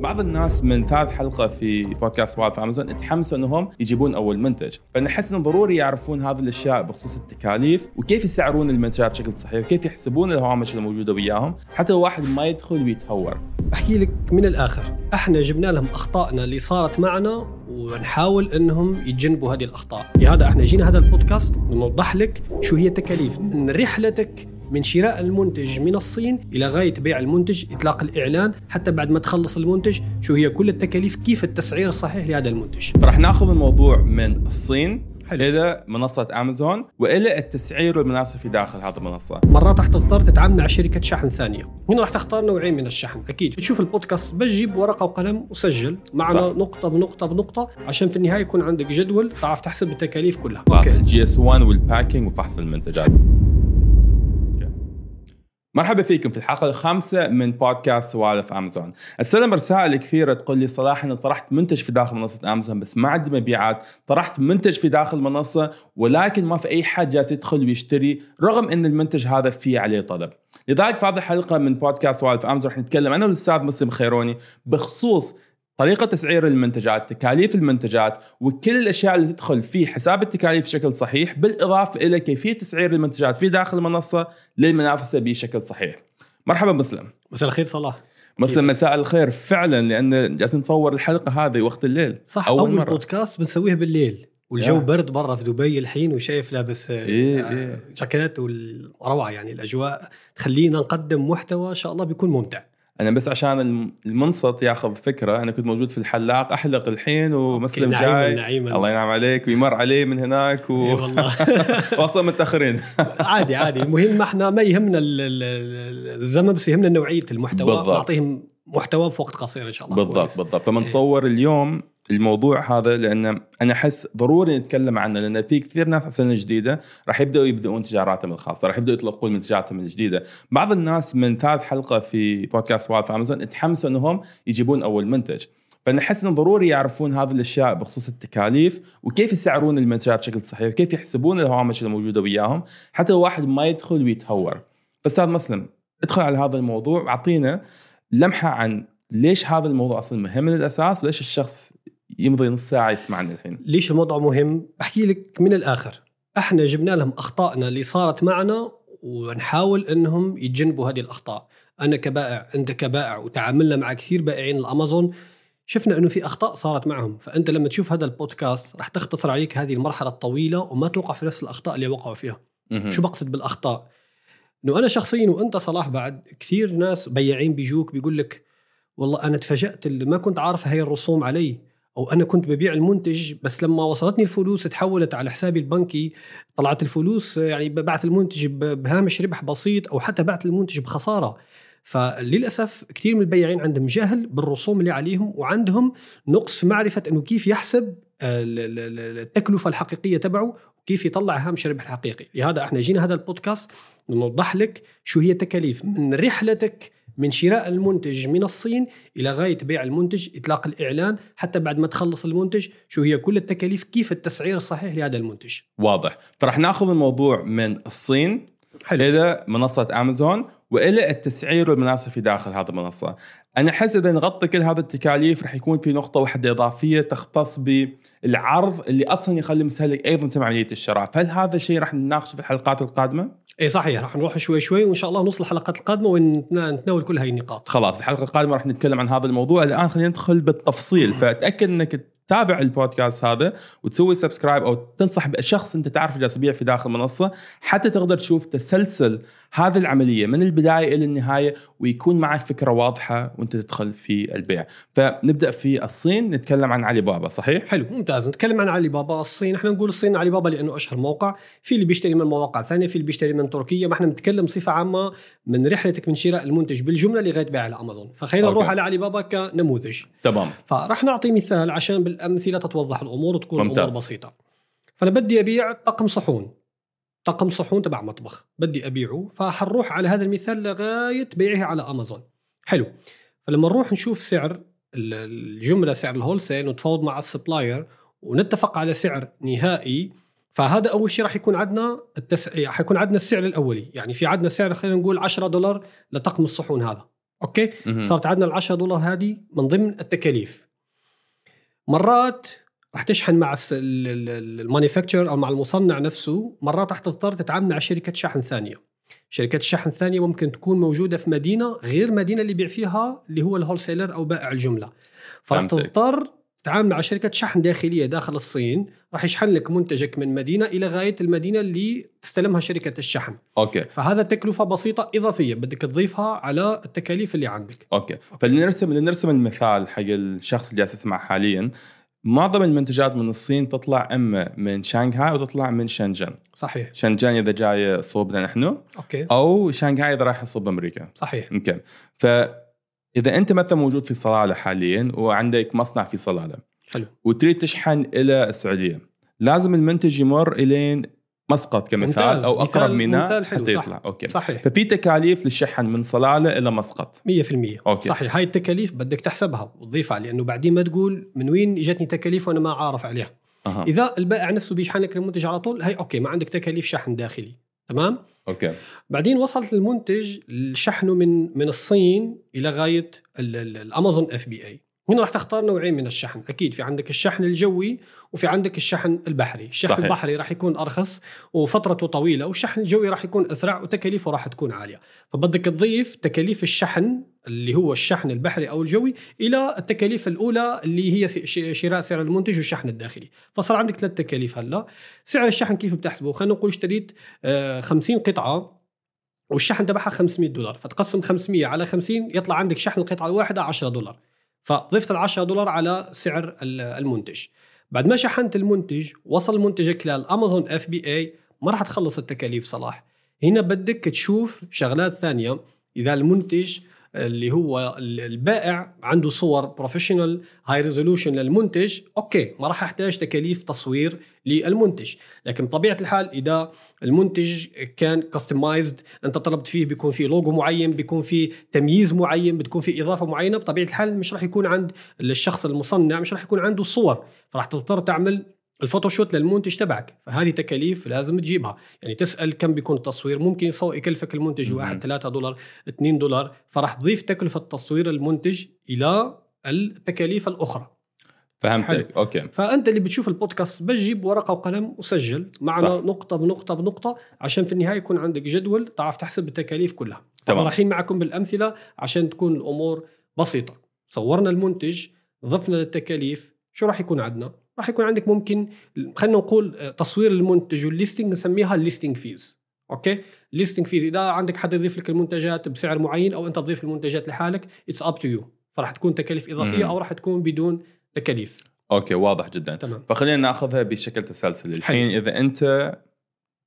بعض الناس من ثالث حلقة في بودكاست سوالف امازون تحمسوا إنهم يجيبون أول منتج، فنحس إنه ضروري يعرفون هذه الأشياء بخصوص التكاليف وكيف يسعرون المنتجات بشكل صحيح وكيف يحسبون الهوامش الموجوده وياهم. حتى الواحد ما يدخل ويتهور. أحكي لك من الآخر، إحنا جبنا لهم أخطائنا اللي صارت معنا ونحاول إنهم يتجنبوا هذه الأخطاء، لهذا إحنا جينا هذا البودكاست نوضح لك شو هي التكاليف. من رحلتك من شراء المنتج من الصين إلى غاية بيع المنتج إطلاق الإعلان حتى بعد ما تخلص المنتج شو هي كل التكاليف كيف التسعير الصحيح لهذا المنتج. راح ناخذ الموضوع من الصين حلو. إلى منصة أمازون وإلى التسعير المناسب في داخل هذه المنصة. مرات راح تضطر تتعامل مع شركة شحن ثانية. هنا راح تختار نوعين من الشحن. أكيد تشوف البودكاست بس جيب ورقة وقلم وسجل. معنا صح. نقطة بنقطة بنقطة عشان في النهاية يكون عندك جدول تعرف تحسب التكاليف كلها. okay. ال GS1 وال packaging وفحص المنتجات. مرحبا فيكم في الحلقة الخامسة من بودكاست سوالف أمازون. استلم رسائل كثيره تقول لي صلاح أنا طرحت منتج في داخل منصة أمازون بس ما عندي مبيعات، طرحت منتج في داخل المنصه ولكن ما في أي حد جالس يدخل ويشتري رغم إن المنتج هذا فيه عليه طلب. لذلك في هذه الحلقة من بودكاست سوالف أمازون رح نتكلم أنا والاستاذ مسلم خيروني بخصوص طريقة تسعير المنتجات، تكاليف المنتجات، وكل الأشياء اللي تدخل في حساب التكاليف بشكل صحيح، بالإضافة إلى كيفية تسعير المنتجات في داخل المنصة للمنافسة بشكل صحيح. مرحبا مسلم. مساء الخير صلاح. مساء مساء الخير فعلا لأن جالسين نصور الحلقة هذه وقت الليل صح أول, أول مرة. بودكاست بنسويه بالليل والجو yeah. برد برا في دبي الحين وشايف لابس إيه إيه. جاكيت والروعة يعني الأجواء تخلينا نقدم محتوى إن شاء الله بيكون ممتع أنا بس عشان المنصت ياخذ فكرة أنا كنت موجود في الحلاق أحلق الحين ومسلم جاي. نعيما. الله ينعم عليك ويمر عليه من هناك و... والله. واصلا متأخرين. عادي عادي. المهم إحنا ما يهمنا الزمن بس يهمنا نوعية المحتوى. بالضبط. نعطيهم محتوى في وقت قصير إن شاء الله. بالضبط كويس. بالضبط. فمن نصور اليوم الموضوع هذا لأن أنا أحس ضروري نتكلم عنه لأن في كثير ناس السنة الجديده راح يبدأوا يبدأون تجاراتهم الخاصة راح يبدأوا يطلقون منتجاتهم الجديدة. بعض الناس من ثالث حلقة في بودكاست سوالف امازون تحمسوا إنهم يجيبون أول منتج. فنحس إنه ضروري يعرفون هذه الأشياء بخصوص التكاليف وكيف يسعرون المنتجات بشكل صحيح وكيف يحسبون الهوامش الموجودة وياهم حتى الواحد ما يدخل ويتهور. فاستاذ مسلم ادخل على هذا الموضوع واعطينا لمحة عن ليش هذا الموضوع أصلا مهم من الاساس وليش الشخص يمضي نص ساعة يسمعني الحين. ليش الموضوع مهم؟ أحكي لك من الآخر. إحنا جبنا لهم أخطائنا اللي صارت معنا ونحاول إنهم يتجنبوا هذه الأخطاء. أنا كبائع أنت كبائع وتعاملنا مع كثير بائعين الأمازون شفنا إنه في أخطاء صارت معهم. فأنت لما تشوف هذا البودكاست راح تختصر عليك هذه المرحلة الطويلة وما توقع في نفس الأخطاء اللي وقعوا فيها. شو بقصد بالأخطاء؟ إنه أنا شخصيا وأنت صلاح بعد كثير ناس بياعين بيجوك بيقول لك والله أنا تفاجأت اللي ما كنت عارف هاي الرسوم علي. أو أنا كنت ببيع المنتج بس لما وصلتني الفلوس تحولت على حسابي البنكي طلعت الفلوس يعني بعت المنتج بهامش ربح بسيط أو حتى بعت المنتج بخسارة. فللأسف كثير من البياعين عندهم جهل بالرسوم اللي عليهم وعندهم نقص معرفة إنه كيف يحسب التكلفة الحقيقية تبعه وكيف يطلع هامش الربح الحقيقي لهذا إحنا جينا هذا البودكاست نوضح لك شو هي التكاليف. من رحلتك من شراء المنتج من الصين إلى غاية بيع المنتج إطلاق الإعلان حتى بعد ما تخلص المنتج شو هي كل التكاليف كيف التسعير الصحيح لهذا المنتج. واضح. فرح ناخذ الموضوع من الصين حلو. إلى منصة أمازون وإلى التسعير المناسب في داخل هذه المنصة. أنا أحس إذا نغطي كل هذه التكاليف راح يكون في نقطة واحدة إضافية تختص بالعرض اللي أصلا يخلي المستهلك أيضا يتم عمليه الشراء. فهل هذا الشيء راح نناقشه في الحلقات القادمة؟ اي صحيح راح نروح شوي شوي وإن شاء الله نوصل الحلقات القادمة ونتناول كل هاي النقاط. خلاص في الحلقة القادمة راح نتكلم عن هذا الموضوع. الآن خلينا ندخل بالتفصيل. فتاكد إنك تتابع البودكاست هذا وتسوي subscribe أو تنصح بشخص أنت تعرف جالس يبيع في داخل المنصة حتى تقدر تشوف تسلسل هذه العملية من البداية إلى النهاية ويكون معك فكرة واضحة وأنت تدخل في البيع. فنبدأ في الصين نتكلم عن علي بابا صحيح؟ حلو ممتاز. نتكلم عن علي بابا. الصين إحنا نقول الصين علي بابا لأنه أشهر موقع في اللي بيشتري من مواقع ثانية في اللي بيشتري من تركيا. ما إحنا بنتكلم بصفه عامة من رحلتك من شراء المنتج بالجملة لغاية بيع على امازون فخلينا نروح على علي بابا كنموذج. تمام. فراح نعطي مثال عشان بالأمثلة تتوضح الأمور وتكون ممتاز. الأمور بسيطة. فأنا بدي أبيع طقم صحون. طقم صحون تبع مطبخ بدي أبيعه فحنروح على هذا المثال لغاية بيعه على أمازون. حلو. فلما نروح نشوف سعر الجملة سعر ال wholesale ونتفاوض مع ال supplier ونتفق على سعر نهائي فهذا أول شيء راح يكون عندنا التس... حيكون عندنا السعر الأولي. يعني في عندنا سعر خلينا نقول 10 دولار لطقم الصحون هذا. okay. صارت عندنا ال 10 دولار هذه من ضمن التكاليف. مرات رح تشحن مع ال manufacturer أو مع المصنع نفسه مرات رح تضطر تتعامل مع شركة شحن ثانية. شركات الشحن الثانية ممكن تكون موجودة في مدينة غير مدينة اللي بيع فيها اللي هو ال wholesaler أو بائع الجملة. فرح. تضطر تتعامل مع شركة شحن داخلية داخل الصين راح يشحن لك منتجك من مدينة إلى غاية المدينة اللي تستلمها شركة الشحن. okay. فهذا تكلفة بسيطة إضافية بدك تضيفها على التكاليف اللي عندك. okay. فلنرسم لنرسم المثال حق الشخص اللي جالس يسمع حاليا. معظم المنتجات من الصين تطلع إما من شانغهاي أو تطلع من شنجن صحيح. شنجن إذا جاي صوبنا نحن okay. أو شانغهاي إذا راح يصوب أمريكا. صحيح. okay فاذا أنت مثلا موجود في صلالة حاليا وعندك مصنع في صلالة حلو. وتريد تشحن إلى السعودية لازم المنتج يمر إلين مسقط كمثال. أو أقرب مثال- ميناء مثال حلو، حتى صح. يطلع. okay. صحيح. ففي تكاليف للشحن من صلالة إلى مسقط. 100% okay. صحيح. هاي التكاليف بدك تحسبها وتضيفها لأنه بعدين ما تقول من وين إجتني تكاليف وأنا ما عارف عليها. أها. إذا البائع نفسه بيشحن لك المنتج على طول هي okay ما عندك تكاليف شحن داخلي. تمام؟ okay. بعدين وصلت المنتج شحنه من من الصين إلى غاية ال- ال- الأمازون FBA. هنا راح تختار نوعين من الشحن. أكيد في عندك الشحن الجوي وفي عندك الشحن البحري. الشحن صحيح. البحري راح يكون أرخص وفترته طويلة والشحن الجوي راح يكون أسرع وتكاليفه راح تكون عالية. فبدك تضيف تكاليف الشحن اللي هو الشحن البحري أو الجوي إلى التكاليف الأولى اللي هي شراء سعر المنتج والشحن الداخلي. فصار عندك ثلاث تكاليف هلأ. سعر الشحن كيف بتحسبه؟ خلينا نقول اشتريت آه، 50 قطعة والشحن تبعها 500 دولار. فتقسم 500 على 50 يطلع عندك شحن القطعة الواحدة 10 دولار. فضفت ال 10 دولار على سعر ال- المنتج. بعد ما شحنت المنتج وصل منتجك للامازون FBA ما راح تخلص التكاليف صلاح. هنا بدك تشوف شغلات ثانية. إذا المنتج اللي هو ال- البائع عنده صور professional high resolution للمنتج okay ما راح أحتاج تكاليف تصوير للمنتج. لكن بطبيعة الحال إذا المنتج كان customized أنت طلبت فيه بيكون فيه لوجو معين بيكون فيه تمييز معين بتكون فيه إضافة معينة بطبيعة الحال مش راح يكون عند الشخص المصنع مش راح يكون عنده صور. فراح تضطر تعمل ال photoshoot للمنتج تبعك. فهذه تكاليف لازم تجيبها. يعني تسأل كم بيكون التصوير. ممكن يكلفك المنتج. واحد 3 دولار 2 دولار. فراح تضيف تكلفة تصوير المنتج إلى التكاليف الأخرى. فهمتك. okay. فأنت اللي بتشوف البودكاست بس جيب ورقة وقلم وسجل. معنا صح. نقطة بنقطة بنقطة عشان في النهاية يكون عندك جدول تعرف تحسب التكاليف كلها. تمام. رايحين معكم بالأمثلة عشان تكون الأمور بسيطة. صورنا المنتج ضفنا للتكاليف. شو راح يكون عندنا؟ راح يكون عندك ممكن خلينا نقول آه، تصوير المنتج وال listing نسميها ال listing fees okay؟ ال listing fees إذا عندك حد يضيف لك المنتجات بسعر معين أو أنت تضيف المنتجات لحالك it's up to you فراح تكون تكاليف إضافية مم. أو راح تكون بدون تكاليف. okay واضح جدا. تمام. فخلينا نأخذها بشكل تسلسلي. الحين إذا أنت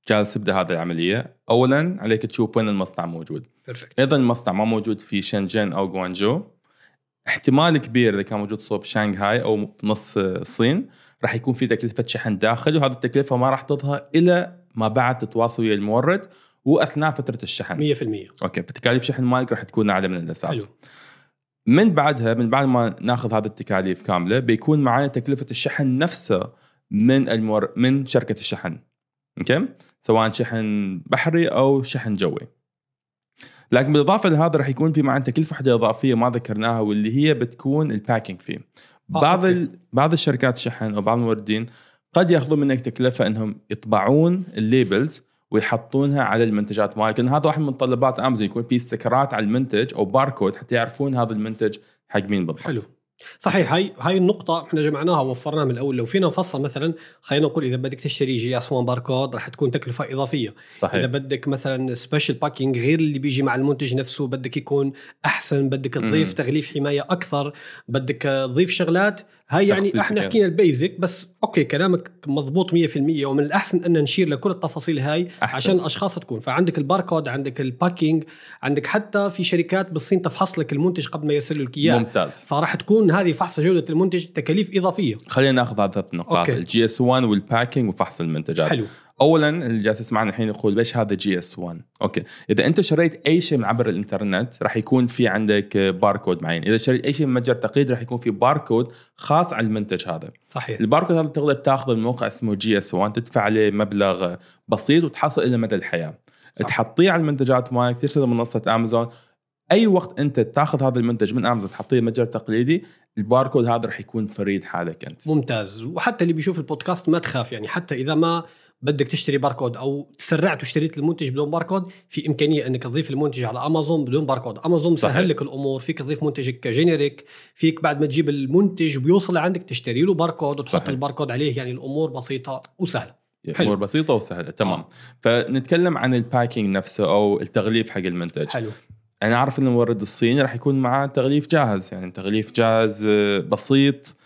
جالس تبدا هذه العملية اولا عليك تشوف وين المصنع موجود. perfect أيضا المصنع ما موجود في شنجن أو جوانجو احتمال كبير إذا كان موجود صوب شانغهاي أو في نص الصين راح يكون في تكلفة شحن داخلي وهذه التكلفة ما راح تظهر الا ما بعد تتواصل ويا المورد وأثناء فترة الشحن. 100% أوكي فتكاليف شحن مالك راح تكون أعلى من الأساس. حلو. من بعدها من بعد ما ناخذ هذه التكاليف كاملة بيكون معنا تكلفة الشحن نفسها من المور... من شركة الشحن. أوكي؟ سواء شحن بحري أو شحن جوي. لكن بالإضافة لهذا راح يكون في معنا تكلفة واحدة إضافية ما ذكرناها واللي هي بتكون ال packaging فيه بعض. ال... بعض الشركات الشحن أو بعض الموردين قد يأخذون منك تكلفة إنهم يطبعون ال labels ويحطونها على المنتجات. مالك لأن هذا واحد من متطلبات أمازون يكون في ستيكرات على المنتج أو باركود حتى يعرفون هذا المنتج حق مين بالضبط. حلو. صحيح هاي هاي النقطة إحنا جمعناها ووفرناها من الأول. لو فينا نفصل مثلا خلينا نقول إذا بدك تشتري GS1 باركود رح تكون تكلفة إضافية، إذا صحيح بدك مثلا special packaging غير اللي بيجي مع المنتج نفسه بدك يكون أحسن، بدك تضيف. تغليف حماية أكثر، بدك تضيف شغلات هاي يعني إحنا كامل. حكينا ال basic بس أوكي كلامك مضبوط 100% ومن الأحسن أن نشير لكل التفاصيل هاي أحسن. عشان الاشخاص تكون. فعندك الباركود عندك ال packaging عندك حتى في شركات بالصين تفحص لك المنتج قبل ما يرسل لك إياه. ممتاز. فراح تكون هذه فحص جودة المنتج تكاليف إضافية. خلينا ناخذ هذه الثلاث نقاط. ال GS1 وال packaging وفحص المنتجات. حلو. اولا اللي جالس يسمعنا الحين يقول ليش هذا GS1 أوكي. إذا أنت شريت أي شيء من عبر الإنترنت راح يكون في عندك باركود معين. إذا شريت أي شيء من متجر تقليدي راح يكون في باركود خاص على المنتج هذا. صحيح. الباركود هذا تقدر تاخذه من موقع اسمه GS1 تدفع عليه مبلغ بسيط وتحصل إلى مدى الحياة. صح. تحطيه على المنتجات مالك ترسله من منصة امازون أي وقت أنت تاخذ هذا المنتج من امازون تحطيه متجر تقليدي الباركود هذا راح يكون فريد حقك أنت. ممتاز. وحتى اللي بيشوف البودكاست ما تخاف يعني حتى إذا ما بدك تشتري باركود أو تسرعت واشتريت المنتج بدون باركود في إمكانية إنك تضيف المنتج على امازون بدون باركود امازون صحيح. مسهل لك الأمور فيك تضيف منتجك ك generic فيك بعد ما تجيب المنتج وبيوصل لعندك تشتري له باركود وتحط. الباركود عليه يعني الأمور بسيطة وسهلة حلو. أمور بسيطة وسهلة تمام آه. فنتكلم عن ال packaging نفسه أو التغليف حق المنتج حلو أنا أعرف إن المورد الصيني راح يكون معاه تغليف جاهز يعني تغليف جاهز آه، بسيط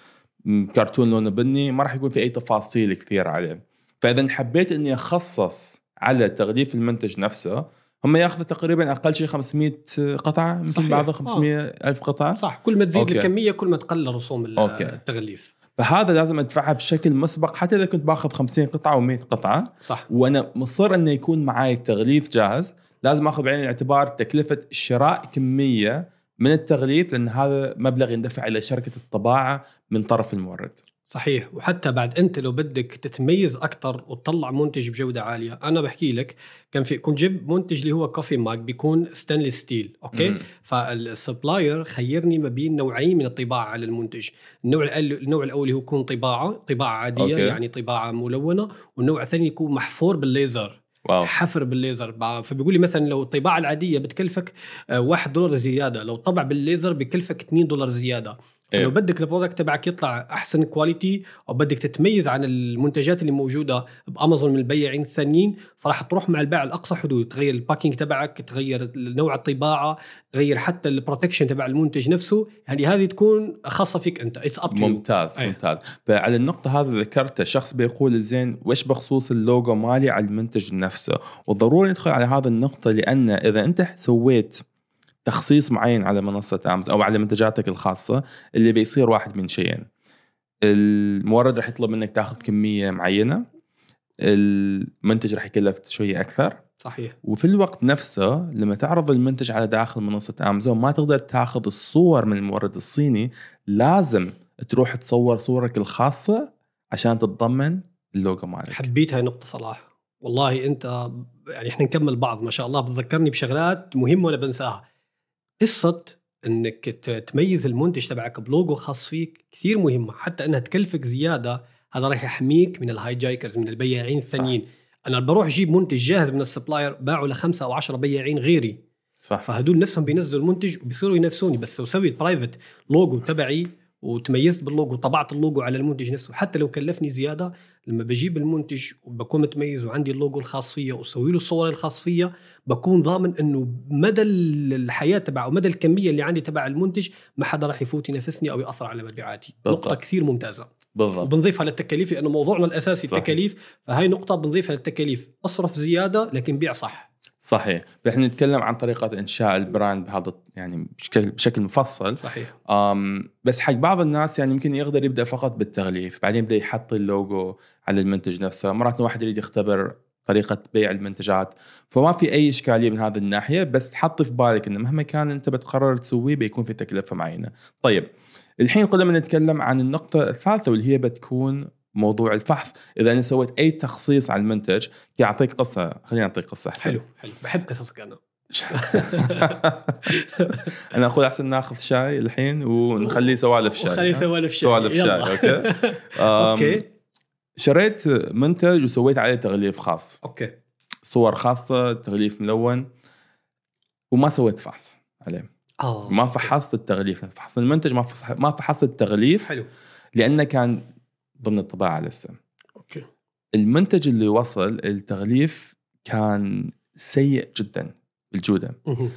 كرتون لونه بني ما راح يكون في أي تفاصيل كثير عليه فإذا حبيت إني أخصص على تغليف المنتج نفسه هم ياخذوا تقريبا أقل شيء 500 قطعة صحيح. بعضها آه. 500 ألف قطعة صح كل ما تزيد أوكي. الكمية كل ما تقل رسوم أوكي. التغليف فهذا لازم أدفعها بشكل مسبق حتى إذا كنت باخذ 50 قطعة و100 قطعة صح وأنا مصر إنه يكون معي التغليف جاهز لازم آخذ بعين الاعتبار تكلفة شراء كمية من التغليف لأن هذا مبلغ يندفع إلى شركة الطباعة من طرف المورد صحيح. وحتى بعد أنت لو بدك تتميز أكثر وتطلع منتج بجودة عالية أنا بحكي لك كان في كنت جيب منتج اللي هو coffee mug بيكون stainless steel أوكي؟ مم. فال supplier خيرني ما بين نوعين من الطباعة على المنتج. النوع النوع الأول هو يكون طباعة طباعة عادية أوكي. يعني طباعة ملونة. والنوع الثاني يكون محفور بالليزر. wow. حفر بالليزر. فبيقول لي مثلا لو الطباعة العادية بتكلفك آه، واحد دولار زيادة لو طبع بالليزر بكلفك 2 دولار زيادة. إيه. فلو بدك ال product تبعك يطلع احسن quality أو بدك تتميز عن المنتجات اللي موجودة بأمازون من البياعين الثانيين فراح تروح مع البيع الأقصى حدود. تغير ال packaging تبعك تغير نوع الطباعة تغير حتى ال protection تبع المنتج نفسه. يعني هذه تكون خاصة فيك أنت. that's it ممتاز أي. ممتاز. فعلى النقطة هذه ذكرتها شخص بيقول زين وش بخصوص اللوجو مالي على المنتج نفسه؟ وضروري ندخل على هذه النقطة لأن إذا أنت سويت تخصيص معين على منصة أمازون أو على منتجاتك الخاصة اللي بيصير واحد من شيئين. المورد راح يطلب منك تاخذ كمية معينة المنتج راح يكلف شوية أكثر. صحيح. وفي الوقت نفسه لما تعرض المنتج على داخل منصة أمازون ما تقدر تاخذ الصور من المورد الصيني لازم تروح تصور صورك الخاصة عشان تتضمن اللوجو مالك. حبيت هاي النقطة صلاح. والله أنت يعني إحنا نكمل بعض ما شاء الله. بتذكرني بشغلات مهمة وأنا بنساها. قصة إنك تميز المنتج تبعك بلوجو خاص فيك كثير مهمة حتى إنها تكلفك زيادة هذا راح يحميك من ال hijackers من البياعين الثانيين. أنا بروح أجيب منتج جاهز من ال supplier باعه لخمسة أو عشرة بياعين غيري. صح. فهدول نفسهم بينزلوا المنتج وبيصيروا ينافسوني بس لو سويت private لوجو تبعي وتميزت باللوجو طبعت اللوجو على المنتج نفسه. حتى لو كلفني زيادة لما بجيب المنتج وبكون متميز وعندي اللوجو الخاص فيه وأسوي له الصور الخاص فيها بكون ضامن إنه مدى الحياة تبع أو مدى الكمية اللي عندي تبع المنتج ما حدا راح يفوت ينافسني أو يأثر على مبيعاتي. نقطة كثير ممتازة. بالضبط. وبنضيفها للتكاليف لأنه موضوعنا الأساسي صحيح. التكاليف فهاي نقطة بنضيفها للتكاليف. أصرف زيادة لكن بيع صح. صحيح. رح نتكلم عن طريقة إنشاء ال brand بهذا يعني بشكل بشكل مفصل. صحيح. أم بس حق بعض الناس يعني يمكن يقدر يبدأ فقط بالتغليف بعدين يبدأ يحط اللوجو على المنتج نفسه. مرات واحد يريد يختبر طريقة بيع المنتجات فما في أي إشكالية من هذه الناحية بس تحط في بالك أنه مهما كان أنت بتقرر تسويه بيكون في تكلفة معينة. طيب الحين قلنا نتكلم عن النقطة الثالثة واللي هي بتكون موضوع الفحص. إذا أنا سويت أي تخصيص على المنتج كي أعطيك قصة خليني أعطيك قصة أحسن. حلو حلو. بحب قصصك أنا. أنا أقول أحسن ناخذ شاي الحين ونخليه سوالف شاي وخلي ها؟ سوالف شاي. سوالف شاي. أوكي؟ أوكي. شريت منتج وسويت عليه تغليف خاص. أوكي. صور خاصة تغليف ملون وما سويت فحص عليه. آه ما فحصت التغليف. فحص المنتج ما فحص ما فحصت التغليف حلو. لأنه كان ضمن الطباعة لسه أوكي. المنتج اللي وصل التغليف كان سيء جدا بالجودة. مهم.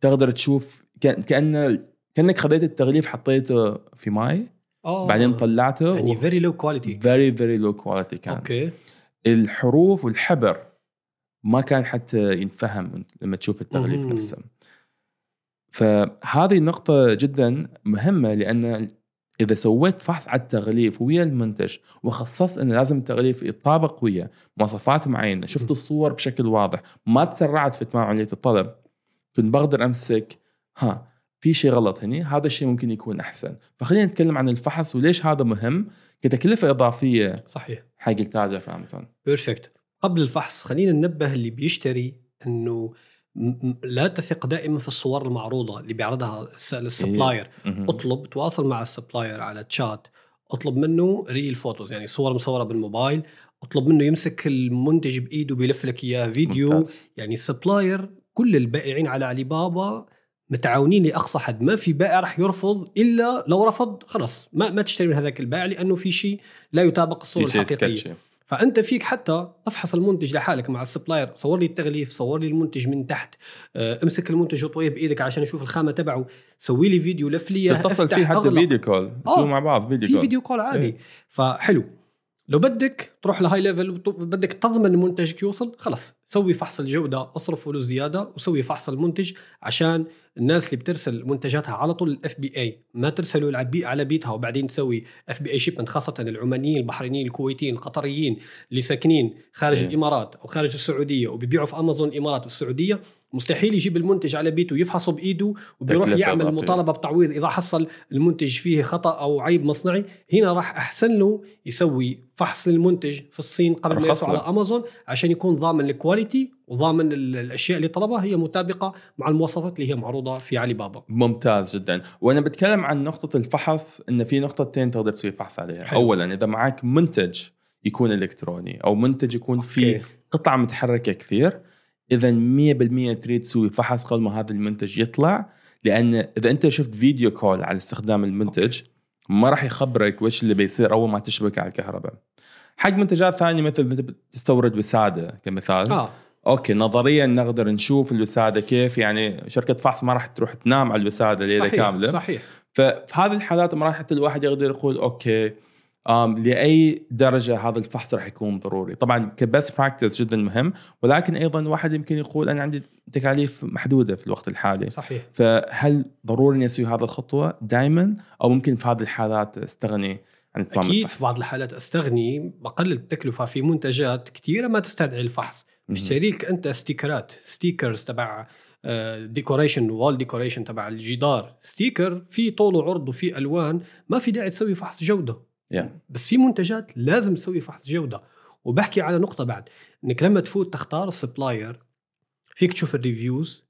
تقدر تشوف كأن كأنك خذيت التغليف حطيته في ماي آه. بعدين طلعته يعني very low quality very very low quality كان. okay. الحروف والحبر ما كان حتى ينفهم لما تشوف التغليف مم. نفسه. فهذه نقطة جدا مهمة لأن إذا سويت فحص على التغليف ويا المنتج وخصصت أن لازم التغليف يطابق ويا مواصفات معينة شفت. الصور بشكل واضح ما تسرعت في إتمام عملية الطلب كنت بقدر أمسك ها في شيء غلط هنا هذا الشيء ممكن يكون أحسن. فخلينا نتكلم عن الفحص وليش هذا مهم كتكلفة إضافية. صحيح. حق التاجر في أمازون. perfect قبل الفحص خلينا ننبه اللي بيشتري إنه لا تثق دائما في الصور المعروضة اللي بيعرضها ال s- ال supplier. اطلب تواصل مع ال supplier على تشات اطلب منه real photos يعني صور مصورة بالموبايل. اطلب منه يمسك المنتج بإيده بيلف لك إياه فيديو. ممتاز. يعني ال supplier كل البائعين على علي بابا متعاونين لأقصى حد. ما في بائع رح يرفض إلا لو رفض خلص ما ما تشتري من هذاك البائع لأنه في شيء لا يطابق الصورة الحقيقية. فأنت فيك حتى تفحص المنتج لحالك مع ال supplier. صور لي التغليف صور لي المنتج من تحت. آه، امسك المنتج وطويه بإيدك عشان أشوف الخامة تبعه. سوي لي فيديو لف لي تتصل فيه حتى. video call. تسووا مع بعض فيديو في call. video call عادي. إيه. فحلو. لو بدك تروح ل high level بدك تضمن منتجك يوصل خلص. سوي فحص الجودة اصرف فلوس زياده وسوي فحص المنتج عشان الناس اللي بترسل منتجاتها على طول ال FBA ما ترسلوا على بي- على بيتها وبعدين تسوي FBA shipment خاصة العمانيين البحرينيين الكويتيين القطريين اللي ساكنين خارج إيه. الإمارات أو خارج السعودية وبيبيعوا في امازون الإمارات والسعودية. مستحيل يجيب المنتج على بيته ويفحصه بإيده وبيروح يعمل. مطالبة بتعويض إذا حصل المنتج فيه خطأ أو عيب مصنعي هنا راح أحسن له يسوي فحص للمنتج في الصين قبل ما له. على أمازون عشان يكون ضامن ال quality وضامن ال- الأشياء اللي طلبها هي مطابقة مع المواصفات اللي هي معروضة في علي بابا ممتاز جدا وأنا بتكلم عن نقطة الفحص إن في نقطتين تقدر تسوي فحص عليها حلو. اولا إذا معك منتج يكون إلكتروني أو منتج يكون فيه. قطع متحركة كثير اذا 100% تريد تسوي فحص قبل ما هذا المنتج يطلع لأن إذا أنت شفت video call على استخدام المنتج ما راح يخبرك وش اللي بيصير أول ما تشبك على الكهرباء. حق منتجات ثانية مثل انت بتستورد وسادة كمثال. آه. okay نظريا نقدر نشوف الوسادة كيف يعني شركة فحص ما راح تروح تنام على الوسادة ليلة صحيح كاملة. صحيح. ففي هذه الحالات ما راح حتى الواحد يقدر يقول okay لأي درجة هذا الفحص راح يكون ضروري. طبعا ك best practice جدا مهم ولكن أيضا الواحد يمكن يقول أنا عندي تكاليف محدودة في الوقت الحالي. صحيح. فهل ضروري إني أسوي هذه الخطوة دائما أو ممكن في هذه الحالات أستغني عن أكيد الفحص؟ في بعض الحالات أستغني بقلل التكلفة في منتجات كثيره ما تستدعي الفحص. لك أنت ستيكرات stickers تبع decoration و wall decoration تبع الجدار. sticker في طول وعرض وفي ألوان ما في داعي تسوي فحص جودة. Yeah. بس في منتجات لازم تسوي فحص جودة وبحكي على نقطة بعد إنك لما تفوت تختار ال supplier فيك تشوف ال reviews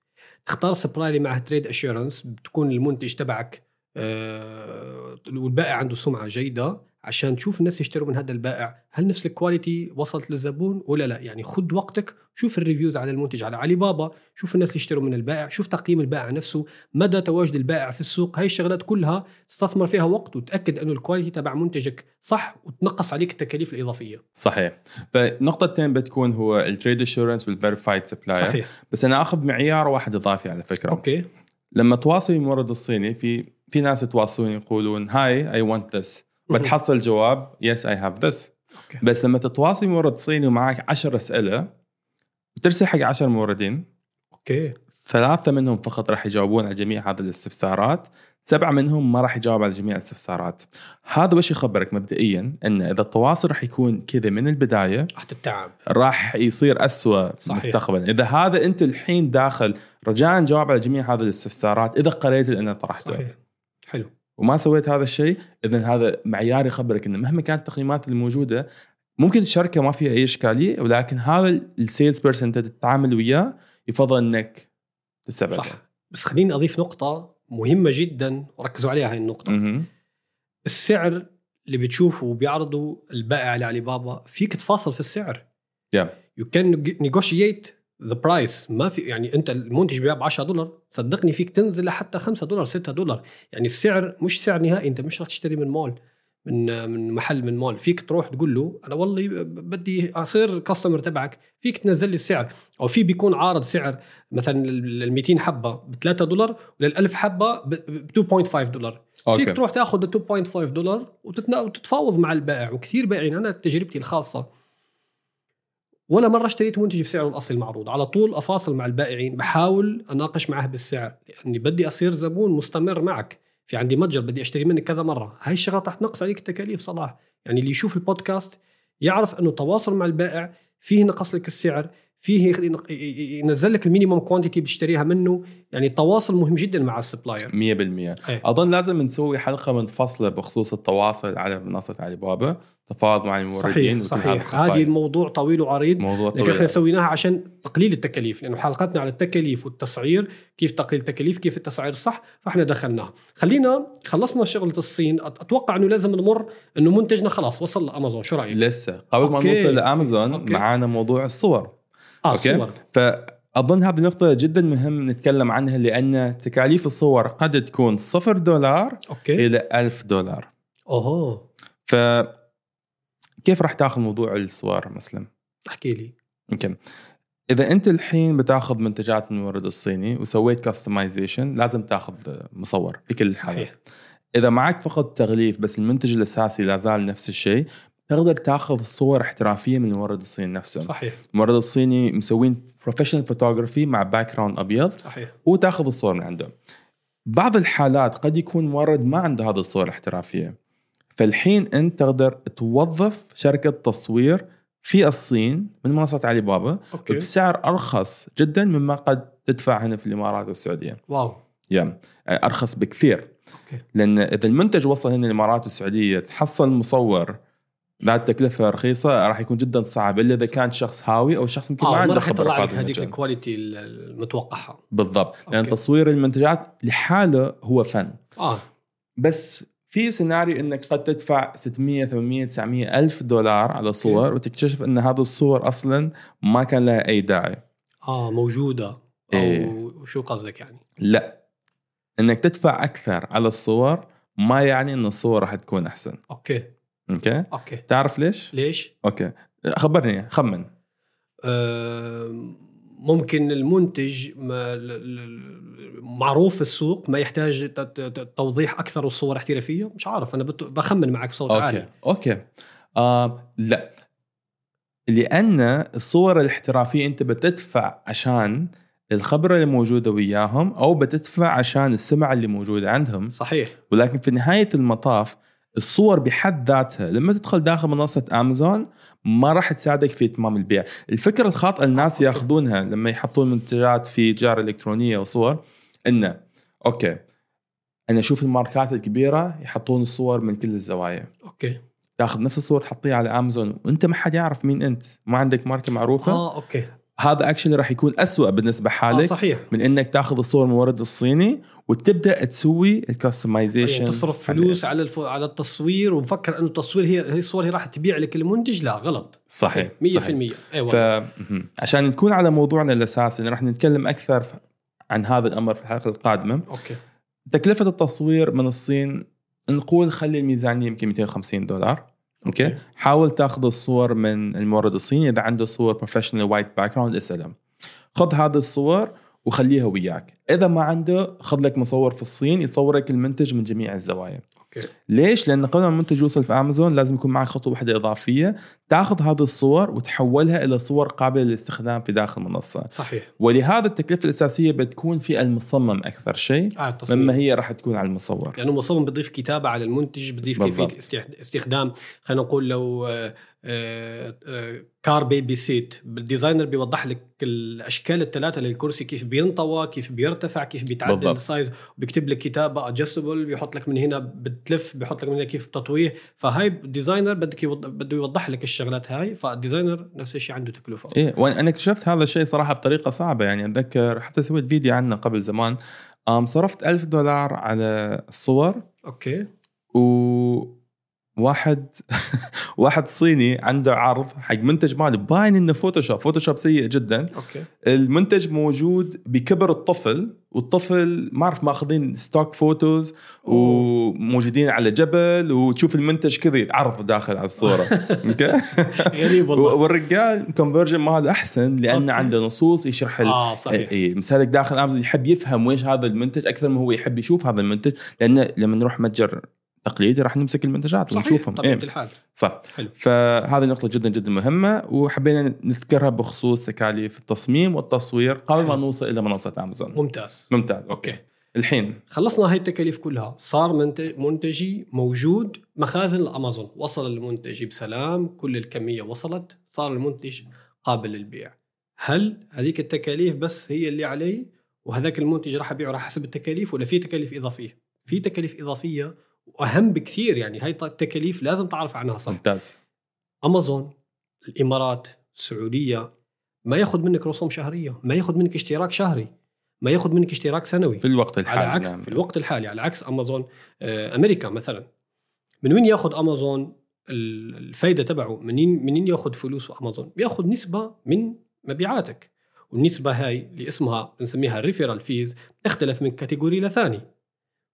تختار ال supplier اللي معها trade assurance بتكون المنتج تبعك آه، والبائع عنده سمعة جيدة عشان تشوف الناس يشتروا من هذا البائع هل نفس ال quality وصلت للزبون ولا لا؟ يعني خد وقتك شوف ال reviews على المنتج على علي بابا شوف الناس يشتروا من البائع شوف تقييم البائع نفسه مدى تواجد البائع في السوق هاي الشغلات كلها استثمر فيها وقت وتأكد أنه ال quality تبع منتجك صح وتنقص عليك التكاليف الإضافية. صحيح. فنقطتين بتكون هو ال trade assurance وال verified supplier صحيح. بس أنا آخذ معيار واحد إضافي على فكرة. okay. لما تواصل المورد الصيني في في ناس يتواصلون يقولون hi I want this. بتحصل جواب yes I have this بس لما تتواصل مورد صيني ومعك 10 أسئلة وترسل حق 10 موردين. okay. ثلاثة منهم فقط راح يجاوبون على جميع هذه الاستفسارات سبعة منهم ما راح يجاوب على جميع الاستفسارات. هذا وش يخبرك مبدئيا؟ إن إذا التواصل راح يكون كذا من البداية راح تتعب راح يصير صحيح. مستقبلا. إذا هذا أنت الحين داخل رجاء جاوب على جميع هذه الاستفسارات إذا قريت اللي أنا طرحته صحيح. حلو. وما سويت هذا الشيء اذا هذا معيار يخبرك إنه مهما كانت التقييمات الموجودة ممكن الشركة ما فيها أي إشكالية ولكن هذا ال salesperson أنت تتعامل وياه يفضل إنك تستبعده صح بس خليني أضيف نقطة مهمة جدا وركزوا عليها هاي النقطة مهم. السعر اللي بتشوفه بيعرضوا البائع على علي بابا فيك تفاصل في السعر Yeah. you can negotiate the price ما في يعني أنت المنتج بيبيع ب 10 دولار صدقني فيك تنزل لحتى 5 دولار 6 دولار. يعني السعر مش سعر نهائي أنت مش رح تشتري من مول من من محل من مول. فيك تروح تقول له أنا والله بدي أصير customer تبعك فيك تنزل لي السعر. أو في بيكون عارض سعر مثلا ال 200 حبة ب 3 دولار ولل 1000 حبة ب 2.5 دولار. okay. فيك تروح تاخذ ال 2.5 دولار وتتفاوض مع البائع. وكثير بائعين أنا تجربتي الخاصة ولا مرة اشتريت منتج بسعره الاصلي المعروض. على طول أفاصل مع البائعين بحاول أناقش معه بالسعر لأني بدي أصير زبون مستمر معك. في عندي متجر بدي أشتري منك كذا مرة. هاي الشغلات رح تنقص عليك التكاليف صلاح. يعني اللي يشوف البودكاست يعرف إنه تواصل مع البائع فيه نقص لك السعر فيه ينزل لك ال minimum quantity بتشتريها منه. يعني التواصل مهم جدا مع ال supplier. 100% إيه. أظن لازم نسوي حلقة منفصلة بخصوص التواصل على منصة علي بابا. تفاوض مع الموردين صحيح صحيح. هذه. الموضوع طويل وعريض موضوع لكن إحنا طويل سويناها عشان تقليل التكاليف لأنه حلقتنا على التكاليف والتسعير كيف تقليل التكاليف كيف التسعير الصح فإحنا دخلناها خلينا خلصنا شغلة الصين. أتوقع إنه لازم نمر إنه منتجنا خلاص وصل لأمازون. شو رأيك؟ لسه. قبل ما أوكي. نوصل لأمازون أوكي. معانا موضوع الصور. آه أوكي. صور فاظن هذه النقطه جدا مهم نتكلم عنها لأن تكاليف الصور قد تكون صفر دولار أوكي. إلى ألف دولار. اوه ف كيف راح تاخذ موضوع الصور مسلم؟ احكي لي. يمكن. إذا أنت الحين بتاخذ منتجات من المورد الصيني وسويت customization لازم تاخذ مصور بكل صحيح. إذا معك فقط تغليف بس المنتج الأساسي لا زال نفس الشيء تقدر تاخذ صور احترافية من المورد الصيني نفسه. صحيح. المورد الصيني مسوين professional photography مع background أبيض. صحيح. وتاخذ الصور من عنده. بعض الحالات قد يكون مورد ما عنده هذه الصور الاحترافية. فالحين انت تقدر توظف شركة تصوير في الصين من منصة علي بابا أوكي. بسعر أرخص جدا مما قد تدفع هنا في الإمارات والسعودية. wow. يا أرخص بكثير. أوكي. لأن إذا المنتج وصل هنا الإمارات والسعودية تحصل مصور ذات تكلفة رخيصة راح يكون جدا صعب إلا إذا كان شخص هاوي أو شخص يمكن ما آه ما عنده راح خبرة يطلع في لك هذا هذيك ال quality المتوقعة. بالضبط. لأن أوكي. تصوير المنتجات لحاله هو فن. آه. بس في سيناريو إنك قد تدفع 600 800 900 ألف دولار على صور وتكتشف إن هذه الصور أصلا ما كان لها أي داعي. آه موجودة. أو إيه. شو قصدك يعني؟ لا. إنك تدفع أكثر على الصور ما يعني إن الصور راح تكون أحسن. أوكي. أوكي؟ أوكي. تعرف ليش؟ ليش؟ أوكي. خبرني خمن. آه ممكن المنتج معروف في السوق ما يحتاج توضيح أكثر والصور احترافية؟ مش عارف أنا بخمن معك بصوت أوكي عالي. أوكي. آه لا. لأن الصور الاحترافية أنت بتدفع عشان الخبرة اللي موجودة وياهم أو بتدفع عشان السمعه اللي موجوده عندهم. صحيح. ولكن في نهاية المطاف الصور بحد ذاتها لما تدخل داخل منصة امازون ما راح تساعدك في إتمام البيع، الفكرة الخاطئة الناس. ياخذونها لما يحطون منتجات في تجارة إلكترونية وصور إنه أوكي أنا أشوف الماركات الكبيرة يحطون الصور من كل الزوايا، أوكي. تاخذ نفس الصور تحطيها على أمازون وأنت ما حد يعرف مين أنت، ما عندك ماركة معروفة، آه أوكي. هذا actually راح يكون أسوأ بالنسبة آه حالك صحيح. من إنك تاخذ الصور من المورد الصيني وتبدأ تسوي يعني ال customization تصرف فلوس على الف... على التصوير ومفكر إنه التصوير هي هي الصور هي راح تبيع لك المنتج؟ لا غلط. صحيح 100% صحيح. اي ف. عشان نكون على موضوعنا الأساسي راح نتكلم أكثر عن هذا الأمر في الحلقة القادمة. أوكي. تكلفة التصوير من الصين نقول خلي الميزانية يمكن 250 دولار. أوكي, أوكي. حاول تاخذ الصور من المورد الصيني إذا عنده صور professional white background اسأله. خذ هذه الصور وخليها وياك. إذا ما عنده خذ لك مصور في الصين يصور لك المنتج من جميع الزوايا. ليش؟ لأن قبل ما المنتج يوصل في امازون لازم يكون معك خطوة واحدة إضافية تاخذ هذه الصور وتحولها إلى صور قابلة للاستخدام في داخل المنصة. صحيح. ولهذا التكلفة الأساسية بتكون في المصمم أكثر شيء التصميم. مما هي راح تكون على المصور. لأنه المصمم بضيف كتابة على المنتج بضيف كيفية استخدام. خلينا نقول لو آه، آه، آه، car baby seat ال designer بيوضح لك الأشكال الثلاثة للكرسي كيف بينطوى كيف بيرتفع كيف بيتعدل. ال size بيكتب لك كتابة adjustable بيحط لك من هنا بتلف بيحط لك من هنا كيف تطويه فهاي ال designer بدك بده يوضح لك الشغلات هاي فال designer نفس الشيء عنده تكلفة. إيه وأنا اكتشفت هذا الشيء صراحة بطريقة صعبة. يعني أتذكر حتى سويت فيديو عنه قبل زمان. صرفت ألف دولار على الصور. أوكي. و واحد واحد صيني عنده عرض حق منتج مالي باين إنه Photoshop Photoshop سيء جدا. أوكي. المنتج موجود بكبر الطفل والطفل ما أعرف ماخذين stock photos وموجودين على جبل وتشوف المنتج كذا عرض داخل على الصورة. أوكي؟ غريب والله. والرجال conversion ماله أحسن لأنه. عنده نصوص يشرح آه صحيح. اي مسالك داخل أمازون يحب يفهم ويش هذا المنتج أكثر ما هو يحب يشوف هذا المنتج لأنه لما نروح متجر تقليدي راح نمسك المنتجات صحيح ونشوفهم. طبيعة إيه. الحال. صح. حلو. فهذه نقطة جدا جدا مهمة وحبينا نذكرها بخصوص تكاليف التصميم والتصوير قبل ما. نوصل إلى منصة أمازون ممتاز. ممتاز أوكي. الحين. خلصنا هاي التكاليف كلها. صار منتج منتجي موجود مخازن الأمازون. وصل المنتج بسلام كل الكمية وصلت صار المنتج قابل للبيع. هل هذيك التكاليف بس هي اللي علي وهذاك المنتج راح أبيعه راح حسب التكاليف ولا في تكاليف إضافية؟ في تكاليف إضافية وأهم بكثير يعني هاي التكاليف لازم تعرف عنها صح. ممتاز. أمازون الإمارات السعودية ما ياخذ منك رسوم شهرية ما ياخذ منك اشتراك شهري ما ياخذ منك اشتراك سنوي. في الوقت الحالي على عكس نعم. في الوقت الحالي على عكس أمازون آه، أمريكا مثلا. من وين ياخذ أمازون ال- الفايدة تبعه؟ منين منين ياخذ فلوس أمازون؟ بياخذ نسبة من مبيعاتك. والنسبة هاي اللي اسمها بنسميها ال referral fees تختلف من category لثاني.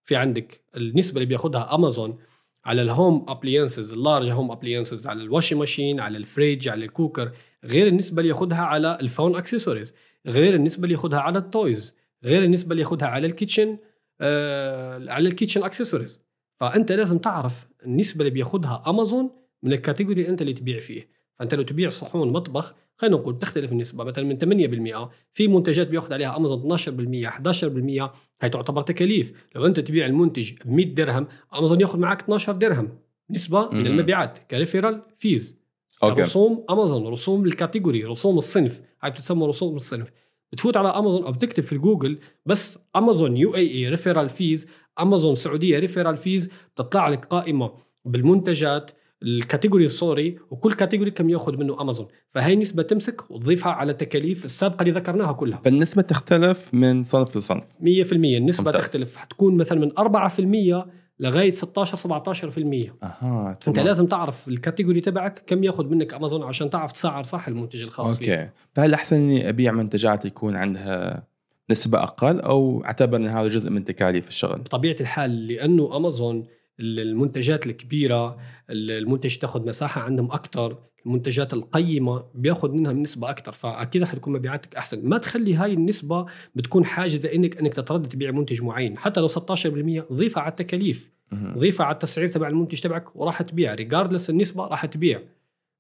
في عندك النسبة اللي بياخذها امازون على ال home appliances ال large home appliances على ال washing machine على ال fridge على ال cooker غير النسبة اللي ياخذها على ال phone accessories غير النسبة اللي ياخذها على ال toys غير النسبة اللي ياخذها على ال kitchen آه على ال kitchen accessories فأنت لازم تعرف النسبة اللي بياخذها امازون من ال category اللي أنت اللي تبيع فيه. فأنت لو تبيع صحون مطبخ خلينا نقول تختلف النسبة مثلا من 8% في منتجات بياخذ عليها امازون 12% 11% هي تعتبر تكاليف. لو انت تبيع المنتج ب 100 درهم أمازون ياخذ معك 12 درهم نسبة من. المبيعات ك referral fees. أوكي. رسوم أمازون رسوم ال category رسوم الصنف. هاي بتسمى رسوم الصنف. بتفوت على أمازون أو بتكتب في الجوجل بس أمازون UAE referral fees أمازون سعودية referral fees بتطلع لك قائمة بالمنتجات. ال category الصوري وكل category كم ياخذ منه امازون فهي نسبة تمسك وتضيفها على التكاليف السابقة اللي ذكرناها كلها. 100% فالنسبه تختلف من صنف لصنف. النسبة ممتاز. تختلف. حتكون مثلا من 4% لغاية 16 17% أها أنت. لازم تعرف ال category تبعك كم ياخذ منك امازون عشان تعرف تسعر صح المنتج الخاص أوكي. فهل أحسن إني أبيع منتجات يكون عندها نسبة أقل أو أعتبر ان هذا جزء من تكاليف الشغل؟ بطبيعة الحال لأنه امازون المنتجات الكبيرة المنتج تاخذ مساحة عندهم أكثر المنتجات القيمة بياخذ منها نسبة أكثر فأكيد حتكون مبيعاتك أحسن. ما تخلي هاي النسبة بتكون حاجزة انك إنك تتردد تبيع منتج معين. حتى لو 16% ضيفها على التكاليف. ضيفها على التسعير تبع المنتج تبعك وراح تبيع. ريجاردلس النسبة راح تبيع.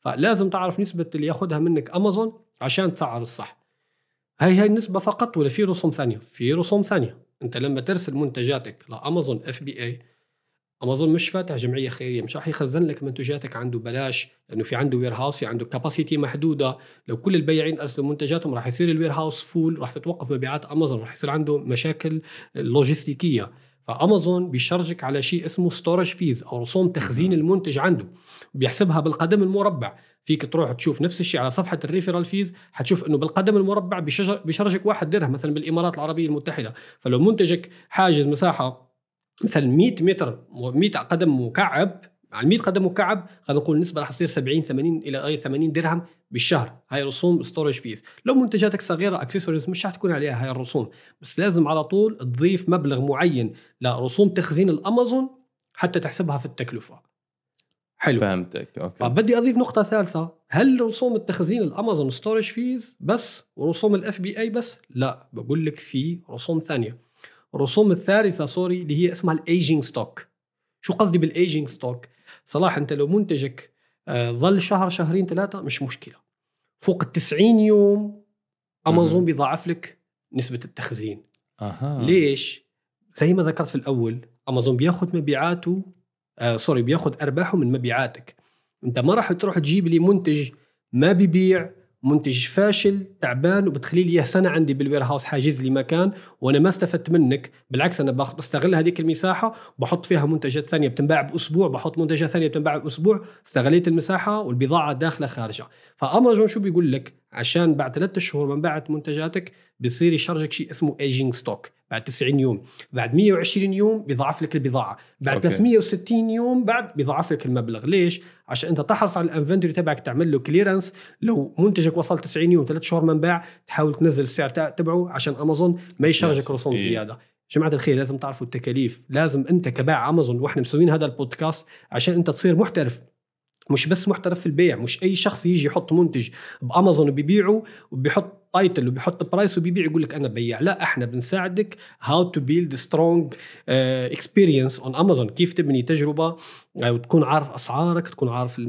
فلازم تعرف نسبة اللي ياخذها منك امازون عشان تسعر الصح. هاي هاي النسبة فقط ولا في رسوم ثانية؟ في رسوم ثانية. أنت لما ترسل منتجاتك لأمازون FBA امازون مش فاتح جمعية خيرية مش راح يخزن لك منتجاتك عنده بلاش لأنه في عنده warehouse في عنده capacity محدودة. لو كل البياعين أرسلوا منتجاتهم راح يصير ال warehouse full راح تتوقف مبيعات امازون راح يصير عنده مشاكل لوجستيكيه فامازون بي charge ك على شيء اسمه storage fees أو رسوم تخزين المنتج عنده. بيحسبها بالقدم المربع. فيك تروح تشوف نفس الشيء على صفحة ال referral fees حتشوف إنه بالقدم المربع بي charge ك واحد درهم مثلا بالإمارات العربية المتحدة. فلو منتجك حاجز مساحة مثلا 100 متر 100 قدم مكعب على 100 قدم مكعب خلينا نقول النسبة راح تصير 70 80 إلى غايه 80 درهم بالشهر. هاي رسوم storage fees لو منتجاتك صغيرة اكسسوارز مش رح تكون عليها هاي الرسوم. بس لازم على طول تضيف مبلغ معين لرسوم تخزين الأمازون حتى تحسبها في التكلفة. حلو. فهمتك okay. فبدي أضيف نقطة ثالثة. هل رسوم التخزين الأمازون storage fees بس ورسوم ال FBA بس؟ لا بقول لك في رسوم ثانية. الرسوم الثالثة sorry اللي هي اسمها ال aging stock شو قصدي بال aging stock صلاح أنت لو منتجك آه، ظل شهر شهرين ثلاثة مش مشكلة. فوق ال 90 يوم امازون. بيضاعف لك نسبة التخزين. أها. ليش؟ زي ما ذكرت في الأول امازون بياخذ مبيعاته آه sorry بياخذ أرباحه من مبيعاتك. أنت ما راح تروح تجيب لي منتج ما بيبيع منتج فاشل تعبان وبتخلي لي سنة عندي بال warehouse حاجز لي مكان وأنا ما استفدت منك. بالعكس أنا بستغل هذيك المساحة وبحط فيها منتجات ثانية بتنباع بأسبوع بحط منتجات ثانية بتنباع بأسبوع. استغليت المساحة والبضاعة داخلة خارجة. فأمازون شو بيقول لك؟ عشان بعد ثلاثة شهور ما انباعت منتجاتك بيصير ي charge ك شيء اسمه aging stock بعد 90 يوم. بعد 120 يوم بيضاعف لك البضاعة. بعد okay. 360 يوم بعد بيضاعف لك المبلغ. ليش؟ عشان أنت تحرص على ال inventory تبعك تعمل له clearance لو منتجك وصل 90 يوم ثلاث شهور ما انباع تحاول تنزل السعر تبعه عشان أمازون ما ي charge ك رسوم إيه. زيادة. جماعة الخير لازم تعرفوا التكاليف. لازم أنت كباع أمازون وإحنا مسوين هذا البودكاست عشان أنت تصير محترف. مش بس محترف في البيع مش أي شخص يجي يحط منتج بأمازون وبيبيعه وبيحط title وبيحط price وبيبيع يقول لك أنا بياع لا إحنا بنساعدك how to build strong experience on Amazon كيف تبني تجربة آه، وتكون عارف أسعارك تكون عارف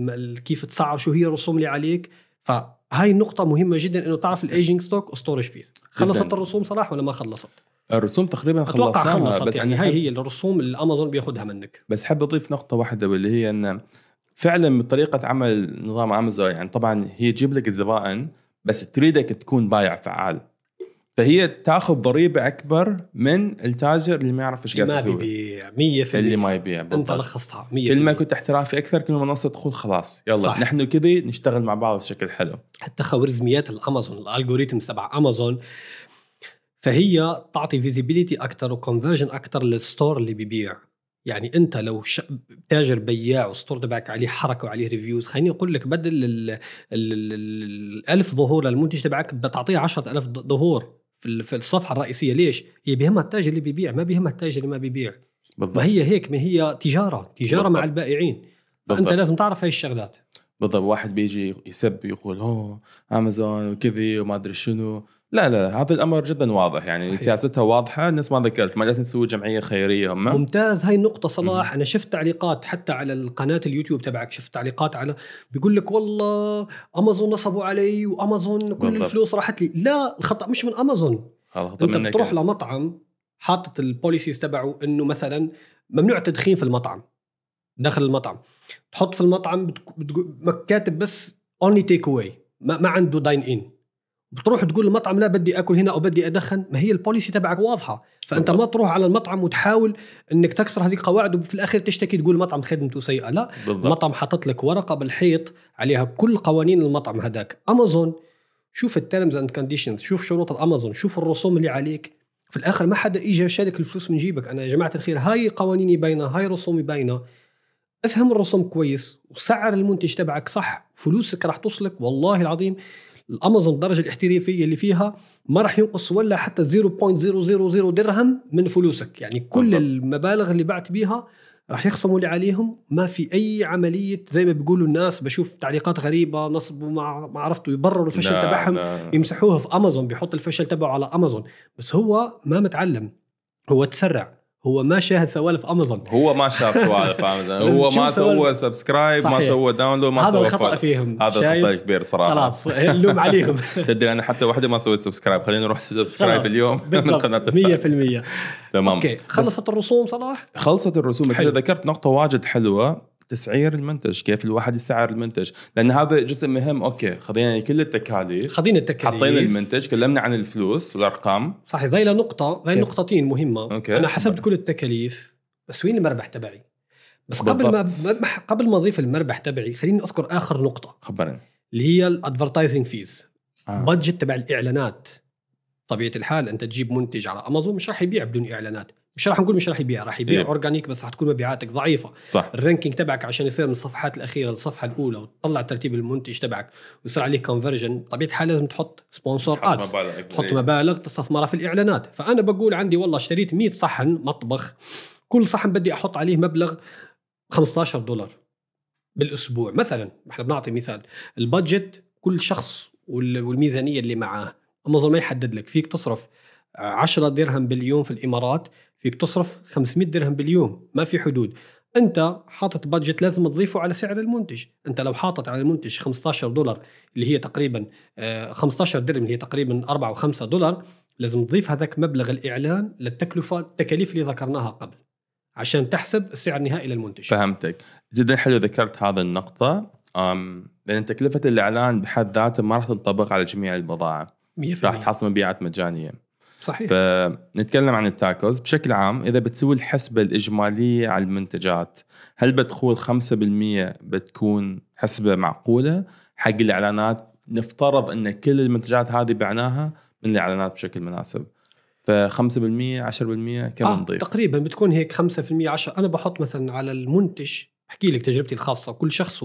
كيف تسعر شو هي الرسوم اللي عليك. فهاي النقطة مهمة جدا إنه تعرف ال aging stock و storage fees خلصت الرسوم صلاح ولا ما خلصت؟ الرسوم تقريبا خلصناها خلصت بس يعني هاي هي الرسوم اللي امازون بياخذها منك. بس حاب أضيف نقطة واحدة واللي هي إن فعلا من طريقة عمل نظام امازون يعني طبعا هي تجيب لك الزبائن بس تريدك تكون بايع فعال. فهي تأخذ ضريبة أكبر من التاجر اللي ما يعرف إيش قاعد ما يسوي. بيبيع 100% اللي ما يبيع أنت بالضبط. لخصتها 100% كل ما كنت احترافي أكثر كل ما منصه تقول خلاص يلا صح. نحن كذي نشتغل مع بعض بشكل حلو. حتى خوارزميات الأمازون الالجوريثم تبع امازون فهي تعطي visibility أكثر و conversion أكثر لل store اللي بيبيع. يعني أنت لو ش... تاجر بياع وال store تبعك عليه حركة وعليه reviews خليني أقول لك بدل ال... ال... ال... ال... الألف ظهور للمنتج تبعك بتعطيه 10000 ظهور في ال- في الصفحة الرئيسية. ليش؟ هي بيهمها التاجر اللي بيبيع ما بيهمها التاجر اللي ما بيبيع. بالضبط. ما هي هيك ما هي تجارة تجارة بالضبط. مع البائعين أنت بالضبط. لازم تعرف هاي الشغلات. بالضبط. واحد بيجي يسب يقول أوه امازون وكذي وما أدري شنو. لا لا هذا الأمر جدا واضح. يعني صحيح. سياستها واضحة الناس ما ذكرت ما لازم تسوي جمعية خيرية هم. ممتاز هاي النقطة صلاح أنا شفت تعليقات حتى على القناة اليوتيوب تبعك شفت تعليقات على بيقول لك والله أمازون نصبوا علي وأمازون كل بالضبط. الفلوس راحت لي. لا الخطأ مش من أنت منك بتروح أنت. لمطعم حاطط ال policies تبعه إنه مثلا ممنوع التدخين في المطعم داخل المطعم. تحط في المطعم بتك- كاتب بس only take away ما, ما عنده dine in بتروح تقول المطعم لا بدي آكل هنا أو بدي أدخن ما هي ال policy تبعك واضحة. فأنت بالضبط. ما تروح على المطعم وتحاول إنك تكسر هذه القواعد وفي الأخير تشتكي تقول المطعم خدمته سيئة. لا بالضبط. المطعم حاطط لك ورقة بالحيط عليها كل قوانين المطعم هذاك. امازون شوف ال terms and conditions شوف شروط الامازون شوف الرسوم اللي عليك. في الآخر ما حدا اجى سرق الفلوس من جيبك. أنا يا جماعة الخير هاي قوانيني باينة هاي رسومي باينة. افهم الرسوم كويس وسعر المنتج تبعك صح. فلوسك راح توصلك والله العظيم الأمازون الدرجه الاحترافية اللي فيها ما راح ينقص ولا حتى 0.000 درهم من فلوسك يعني كل بالضبط. المبالغ اللي بعت بيها راح يخصموا لي عليهم ما في أي عملية زي ما بيقولوا الناس بشوف تعليقات غريبة نصب وما ما عرفتوا يبرروا الفشل لا، تبعهم لا. يمسحوها في أمازون بيحط الفشل تبعه على أمازون بس هو ما متعلم هو تسرع هو ما شاهد سوالف امازون هو ما شاف سوالف امازون هو ما؟ سوى سبسكرايب ما. سوى داونلود ما هذا سوى الخطأ فولو. فيهم هذا شايف؟ خطا كبير صراحة خلاص اللوم عليهم تدري أنا حتى واحدة ما سويت سبسكرايب خلينا نروح سبسكرايب. اليوم من قناة الفهد. 100% تمام أوكي خلصت الرسوم صلاح خلصت الرسوم بس ذكرت نقطة واجد حلوة تسعير المنتج كيف الواحد يسعر المنتج لأن هذا جزء مهم أوكي خذينا كل التكاليف خذينا التكاليف حطينا المنتج كلمنا عن الفلوس والأرقام صحيح نقطة ذي كيف؟ نقطتين مهمة okay. أنا حسبت كل التكاليف بس وين المربح تبعي؟ بس قبل ما بالضبط. ما- قبل ما أضيف المربح تبعي خليني أذكر آخر نقطة خبرني اللي هي ال advertising fees آه. budget تبع الإعلانات طبيعة الحال أنت تجيب منتج على امازون مش راح يبيع بدون إعلانات مش راح نقول مش راح يبيع راح يبيع إيه. organic بس حتكون مبيعاتك ضعيفة. صح. ال ranking تبعك عشان يصير من الصفحات الأخيرة للصفحة الأولى وتطلع ترتيب المنتج تبعك ويصير عليه conversion طبيعه الحال؟ لازم تحط sponsor حط ads. تحط مبالغ تستثمرها في الإعلانات. فأنا بقول عندي والله اشتريت 100 صحن مطبخ كل صحن بدي أحط عليه مبلغ 15 دولار بالأسبوع مثلا. إحنا بنعطي مثال ال budget كل شخص وال- والميزانية اللي معاه امازون ما يحدد لك فيك تصرف 10 درهم باليوم في الإمارات فيك تصرف 500 درهم باليوم ما في حدود. انت حاطط budget لازم تضيفه على سعر المنتج. انت لو حاطط على المنتج 15 دولار اللي هي تقريبا آه، 15 درهم اللي هي تقريبا 4 و5 دولار لازم تضيف هذاك مبلغ الإعلان للتكلفة التكاليف اللي ذكرناها قبل عشان تحسب السعر النهائي للمنتج. فهمتك. جدا حلو ذكرت هذا النقطة. أم لأن تكلفة الإعلان بحد ذاته ما راح تنطبق على جميع البضائع 100% راح تحصل مبيعات مجانية. صحيح. فنتكلم عن التاكوز بشكل عام إذا بتسوي الحسبة الإجمالية على المنتجات هل بتقول 5% بتكون حسبة معقولة؟ حق الإعلانات نفترض أن كل المنتجات هذه بعناها من الإعلانات بشكل مناسب. ف 5% 10% كم آه نضيف؟ تقريبا بتكون هيك 5% 10 أنا بحط مثلا على المنتج أحكي لك تجربتي الخاصة. كل شخص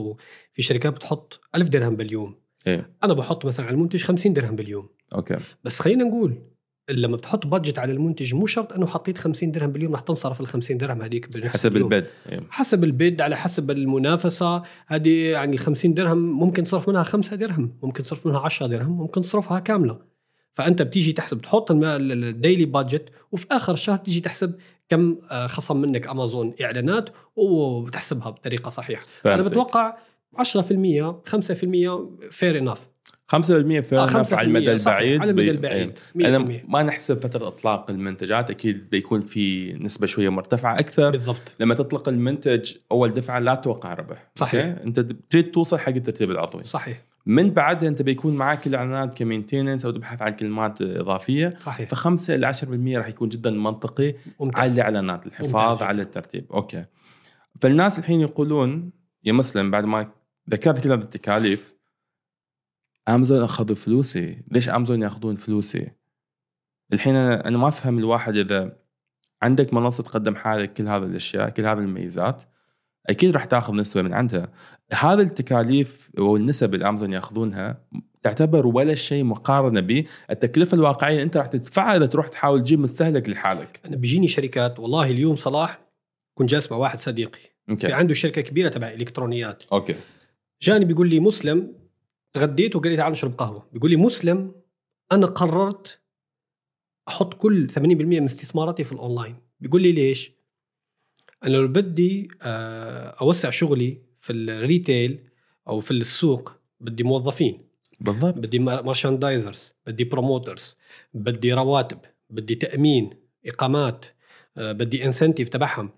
في شركات بتحط 1000 درهم باليوم. إيه. أنا بحط مثلا على المنتج 50 درهم باليوم. أوكي. بس خلينا نقول لما بتحط budget على المنتج مو شرط إنه حطيت 50 درهم باليوم رح تنصرف ال 50 درهم هذيك بنفس حسب اليوم. ال bid إيه. حسب ال bid على حسب المنافسة هذه يعني ال 50 درهم ممكن تصرف منها 5 درهم ممكن تصرف منها 10 درهم ممكن تصرفها كاملة فأنت بتيجي تحسب تحط ال daily budget وفي آخر الشهر تيجي تحسب كم آه، خصم منك امازون إعلانات وبتحسبها بطريقة صحيحة أنا. بتوقع 10% 5% فير انف 5% فير انف على المدى البعيد على المدى بي- البعيد. إيه. أنا 100% ما نحسب فترة إطلاق المنتجات أكيد بيكون في نسبة شوية مرتفعة أكثر. بالضبط. لما تطلق المنتج أول دفعة لا توقع ربح. صحيح. أوكي؟ أنت تريد توصل حق الترتيب العضوي. صحيح. من بعدها أنت بيكون معك الإعلانات ك maintenance أو تبحث عن كلمات إضافية. صحيح. ف5 إلى 10% راح يكون جدا منطقي على ممتاز الإعلانات ممتاز الحفاظ جداً. على الترتيب. أوكي. فالناس الحين يقولون يا مسلم بعد ما ذكرت كل هذه التكاليف أمازون اخذوا فلوسي. ليش أمازون يأخذون فلوسي؟ الحين أنا أنا ما أفهم الواحد إذا عندك منصة تقدم حالك كل هذه الأشياء كل هذه الميزات أكيد راح تأخذ نسبة من عندها. هذه التكاليف والنسب اللي أمازون يأخذونها تعتبر ولا شيء مقارنة بالتكلفة الواقعية اللي أنت راح تدفعها إذا تروح تحاول تجيب مستهلك لحالك. أنا بيجيني شركات والله اليوم صلاح كنت جالس مع واحد صديقي. في أوكي عنده شركة كبيرة تبع إلكترونيات. أوكي. جاني بيقول لي مسلم تغديت وقال لي تعال نشرب قهوة. بيقول لي مسلم أنا قررت أحط كل 80% من استثماراتي في الأونلاين. بيقول لي ليش؟ أنا لو بدي آه، أوسع شغلي في ال retail أو في السوق بدي موظفين. بالضبط. بدي merchandisers بدي promoters بدي رواتب بدي تأمين إقامات آه، بدي انسنتيف تبعهم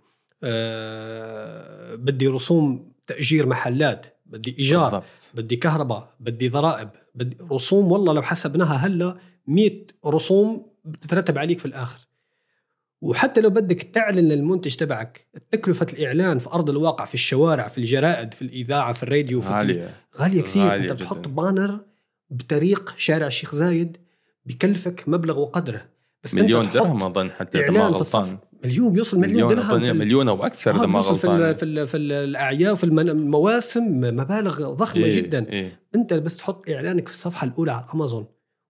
آه، بدي رسوم تأجير محلات. بدي إيجار بالضبط. بدي كهرباء بدي ضرائب بدي رسوم والله لو حسبناها هلا 100 رسوم بتترتب عليك في الآخر. وحتى لو بدك تعلن للمنتج تبعك تكلفة الإعلان في أرض الواقع في الشوارع في الجرائد في الإذاعة في الراديو في. عاليه غالية. كثير. غالية أنت جداً. بتحط بانر بطريق شارع الشيخ زايد بكلفك مبلغ وقدره. بس مليون درهم أظن حتى إذا ما غلطان. مليون بيوصل مليون, درهم في ال- مليون أو أكثر إذا آه، ما في غلطان. ال في, ال في ال الاعياد في المن- المواسم مبالغ ضخمة إيه، جدا. إيه. أنت بس تحط إعلانك في الصفحة الأولى على امازون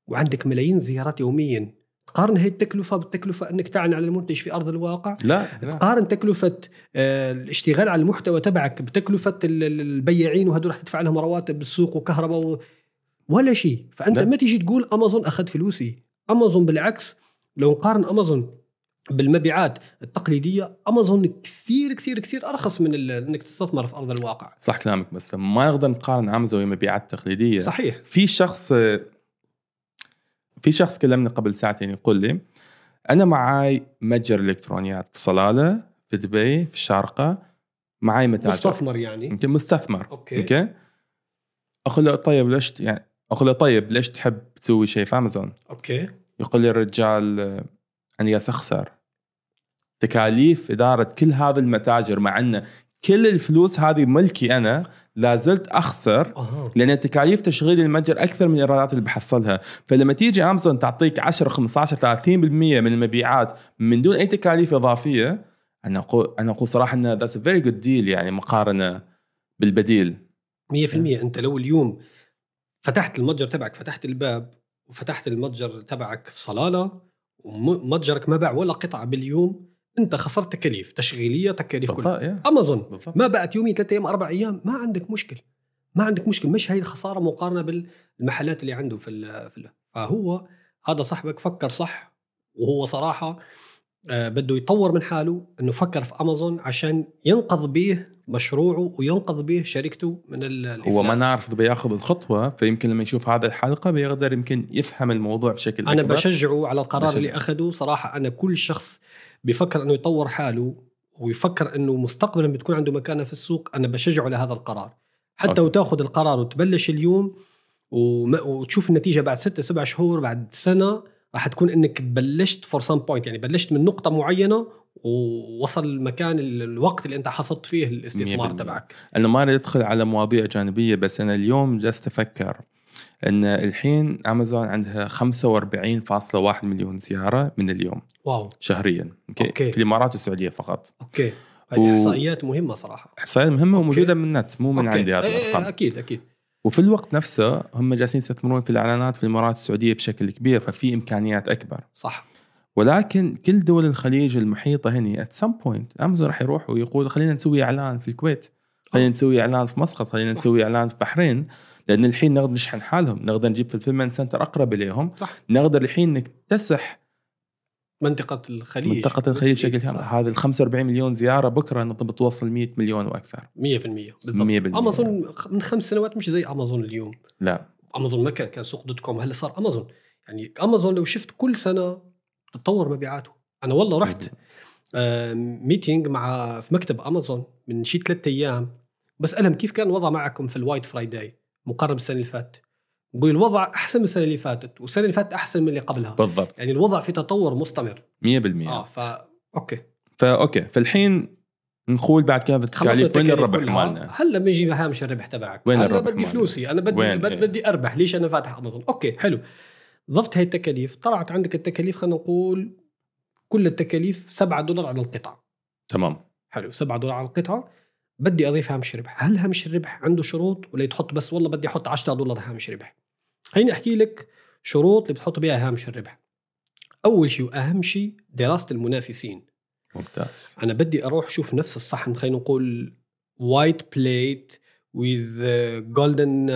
وعندك ملايين زيارات يوميا. تقارن هي التكلفة بالتكلفة أنك تعلن على المنتج في أرض الواقع؟ لا لا. تقارن تكلفة آه، الاشتغال على المحتوى تبعك ال- البياعين وهدول رح تدفع لهم رواتب بالسوق وكهرباء و... ولا شيء. فأنت لا. ما تيجي تقول أمازون أخذ فلوسي أمازون بالعكس لو نقارن أمازون بالمبيعات التقليدية امازون كثير كثير كثير أرخص من إنك تستثمر في أرض الواقع. صح كلامك بس ما نقدر نقارن امازون ومبيعات تقليدية. صحيح. في شخص في شخص كلمني قبل ساعتين يقول لي أنا معاي متجر إلكترونيات في صلالة في دبي في الشارقة معاي متاجر. مستثمر يعني؟ أنت مستثمر. أوكي. أوكي؟ أقول له طيب ليش يعني أقول له طيب ليش تحب تسوي شيء في امازون؟ أوكي. يقول لي الرجال جالس اخسر تكاليف إدارة كل هذه المتاجر مع أن كل الفلوس هذه ملكي أنا لا زلت أخسر أها. لأن تكاليف تشغيل المتجر أكثر من الايرادات اللي بحصلها. فلما تيجي امازون تعطيك 10 15 30% من المبيعات من دون أي تكاليف إضافية أنا أقول أنا أقول صراحة إن that's very good deal يعني مقارنة بالبديل. 100% أنت لو اليوم فتحت المتجر تبعك فتحت الباب وفتحت المتجر تبعك في صلالة ومتجرك ما باع ولا قطعة باليوم أنت خسرت تكاليف تشغيلية تكاليف كلها. أمازون بالضبط. ما بعت يومين ثلاثة أيام أربع أيام ما عندك مشكل ما عندك مشكل مش هي الخسارة مقارنة بالمحلات اللي عنده في ال في ال. فهو هذا صاحبك فكر صح وهو صراحة بده يطور من حاله إنه فكر في امازون عشان ينقذ به مشروعه وينقذ به شركته من ال- الافلاس هو ما نعرف إذا بياخذ الخطوة فيمكن لما يشوف هذه الحلقة بيقدر يمكن يفهم الموضوع بشكل أنا أكبر بشجعه على القرار بشجع. اللي أخذه صراحة أنا كل شخص بفكر إنه يطور حاله ويفكر إنه مستقبلا بتكون عنده مكانة في السوق أنا بشجعه لهذا القرار حتى أوكي. وتاخذ القرار وتبلش اليوم وتشوف النتيجة بعد ستة سبع شهور بعد سنة راح تكون إنك بلشت from some point يعني بلشت من نقطة معينة ووصل المكان ال- الوقت اللي أنت حصدت فيه الاستثمار 100%. تبعك. أنا ما أريد أدخل على مواضيع جانبية بس أنا اليوم جالس أفكر إن الحين امازون عندها 45.1 مليون زيارة من اليوم واو. شهريا. أوكي, أوكي. في الإمارات والسعودية فقط. أوكي. هذه و- إحصائيات مهمة صراحة. إحصائيات مهمة أوكي. وموجودة من النت مو من أوكي. عندي هذه إيه، إيه، الارقام أكيد أكيد. وفي الوقت نفسه هم جالسين يستثمرون في الإعلانات في الإمارات السعودية بشكل كبير ففي إمكانيات أكبر. صح. ولكن كل دول الخليج المحيطة هني at some point أمازون راح يروح ويقول خلينا نسوي إعلان في الكويت خلينا نسوي إعلان في مسقط خلينا صح. نسوي إعلان في بحرين لأن الحين نقدر نشحن حالهم نقدر نجيب fulfillment center أقرب إليهم صح. نقدر الحين نكتسح منطقة الخليج. منطقة الخليج بشكل. كامل هذا ال 45 مليون زيارة بكرة نظن بتوصل 100 مليون وأكثر. 100% بالضبط. 100% أمازون من خمس سنوات مش زي أمازون اليوم. لا. أمازون ما كان كان سوق dot com. هلا صار أمازون. يعني أمازون لو شفت كل سنة تتطور مبيعاته. أنا والله رحت آه، meeting مع في مكتب أمازون من شي ثلاثة أيام. بسألهم كيف كان الوضع معكم في ال White Friday مقارنه بالسنه اللي فاتت؟ نقول الوضع أحسن من السنة اللي فاتت والسنة اللي فاتت أحسن من اللي قبلها. بالضبط. يعني الوضع في تطور مستمر. 100% آه ف أوكي. فاوكي فالحين نقول بعد كذا التكاليف وين الربح. مالنا؟ هلا بيجي هامش الربح تبعك. وين الربح بدي مالنا؟ فلوسي أنا بدي وين؟ بد- إيه. بدي أربح. ليش أنا فاتح أمازون؟ أوكي حلو. ضفت هاي التكاليف. طلعت عندك التكاليف خلينا نقول كل التكاليف 7 دولار على القطعة. تمام. حلو 7 دولار على القطعة. بدي أضيف هامش ربح هل هامش الربح عنده شروط؟ ولا تحط بس والله بدي أحط 10 دولار هامش ربح خليني أحكي لك شروط اللي بتحط بها هامش الربح. أول شيء وأهم شيء دراسة المنافسين. ممتاز. أنا بدي أروح شوف نفس الصحن خلينا نقول white plate with golden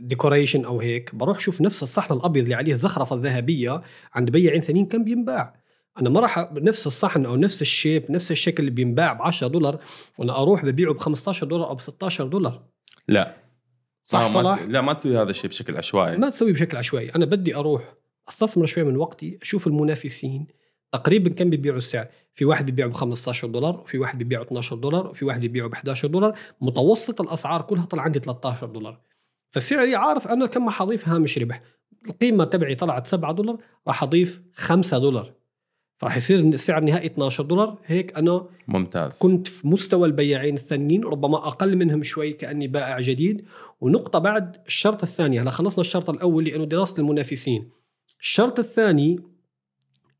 decoration أو هيك. بروح شوف نفس الصحن الأبيض اللي عليه الزخرفة الذهبية عند بياعين ثانيين كم بينباع. أنا ما راح نفس الصحن أو نفس الشيب نفس الشكل اللي بينباع ب 10 دولار وأنا أروح ببيعه ب 15 دولار أو ب 16 دولار. لا. صح آه، ما صلاح؟ لا ما تسوي هذا الشيء بشكل عشوائي. ما تسوي بشكل عشوائي. أنا بدي أروح أستثمر شوي من وقتي أشوف المنافسين. تقريبا كم بيبيعوا السعر؟ في واحد بيبيعه ب 15 دولار وفي واحد بيبيعه 12 دولار وفي واحد بيبيعه ب 11 دولار. متوسط الأسعار كلها طلع عندي 13 دولار. فسعري عارف أنا كم راح أضيف هامش ربح. القيمة تبعي طلعت 7 دولار راح أضيف 5 دولار. راح يصير السعر النهائي 12 دولار. هيك أنا ممتاز. كنت في مستوى البياعين الثانيين ربما أقل منهم شوي كأني بائع جديد. ونقطة بعد الشرط الثاني هلا خلصنا الشرط الأول لأنه دراسة المنافسين. الشرط الثاني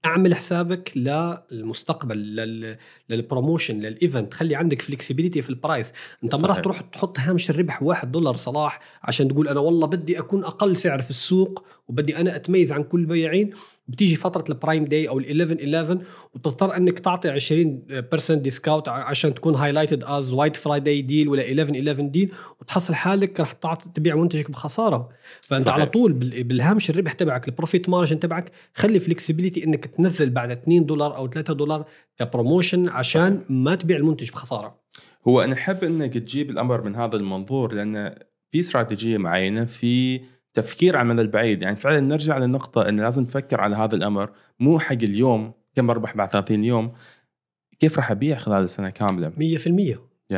أعمل حسابك للمستقبل لل... لل promotion لل event خلي عندك flexibility في ال price أنت ما راح. تروح تحط هامش الربح واحد دولار صلاح عشان تقول أنا والله بدي أكون أقل سعر في السوق وبدي أنا أتميز عن كل البياعين. بتيجي فترة ال Prime Day أو ال 11 11 وتضطر إنك تعطي 20% discount عشان تكون highlighted as White Friday deal ولا 11 11 deal وتحصل حالك رح تعطي تبيع منتجك بخسارة. فأنت صحيح. على طول بال- بالهامش الربح تبعك ال profit margin تبعك خلي flexibility إنك تنزل بعد 2 دولار أو 3 دولار ك promotion عشان ما تبيع المنتج بخسارة. هو أنا احب إنك تجيب الأمر من هذا المنظور لأن في استراتيجية معينة في تفكير على المدى البعيد. يعني فعلا نرجع للنقطة إن لازم تفكر على هذا الأمر مو حق اليوم كم بربح بعد 30 يوم كيف راح أبيع خلال السنة كاملة؟ 100%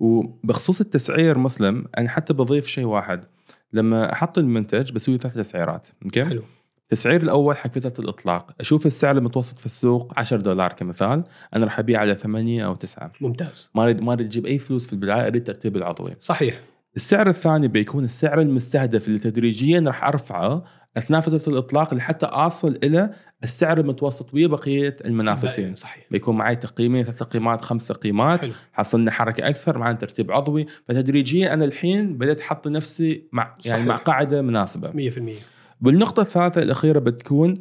وبخصوص التسعير مسلم أنا حتى بضيف شيء واحد. لما أحط المنتج بسوي ثلاث تسعيرات أوكي؟ حلو. التسعير الأول حق فتره الإطلاق. أشوف السعر المتوسط في السوق 10 دولار كمثال أنا راح أبيع على 8 أو 9 ممتاز. ما اريد ما أريد أجيب أي فلوس في البداية أريد ترتيب العضوي. صحيح. السعر الثاني بيكون السعر المستهدف اللي تدريجيا راح أرفعه أثناء فترة الإطلاق لحتى أصل إلى السعر المتوسط ويا بقية المنافسين. صحيح. بيكون معي تقييمين ثلاث تقييمات خمسة قيمات حلو. حصلنا حركة أكثر معنا ترتيب عضوي. فتدريجيا أنا الحين بديت أحط نفسي مع يعني صحيح. مع قاعدة مناسبة. 100% بالنقطة الثالثة الأخيرة بتكون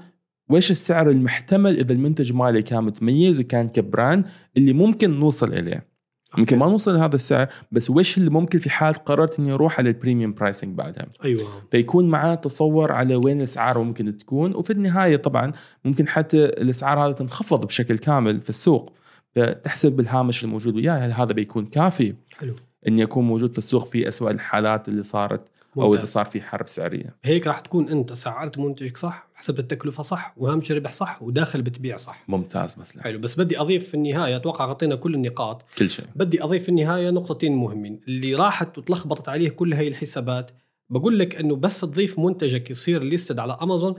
وش السعر المحتمل إذا المنتج مالي كان متميز وكان كبراند اللي ممكن نوصل إليه؟ يمكن ما نوصل لهذا السعر بس وش اللي ممكن في حال قررت إني أروح على ال premium pricing بعدها؟ أيوه. فيكون معاه تصور على وين الأسعار ممكن تكون وفي النهاية طبعا ممكن حتى الأسعار هذه تنخفض بشكل كامل في السوق. فتحسب بالهامش الموجود وياه هل هذا بيكون كافي؟ حلو. إني أكون موجود في السوق في اسوء الحالات اللي صارت أو اذا ممتاز. صار في حرب سعرية. هيك راح تكون أنت سعرت منتجك صح؟ حسبت التكلفة صح وهامش الربح صح وداخل بتبيع صح. ممتاز مسلم حلو بس بدي أضيف في النهاية أتوقع غطينا كل النقاط. كل شيء. بدي أضيف في النهاية نقطتين مهمين. اللي راحت وتلخبطت عليه كل هاي الحسابات بقول لك إنه بس تضيف منتجك يصير listed على أمازون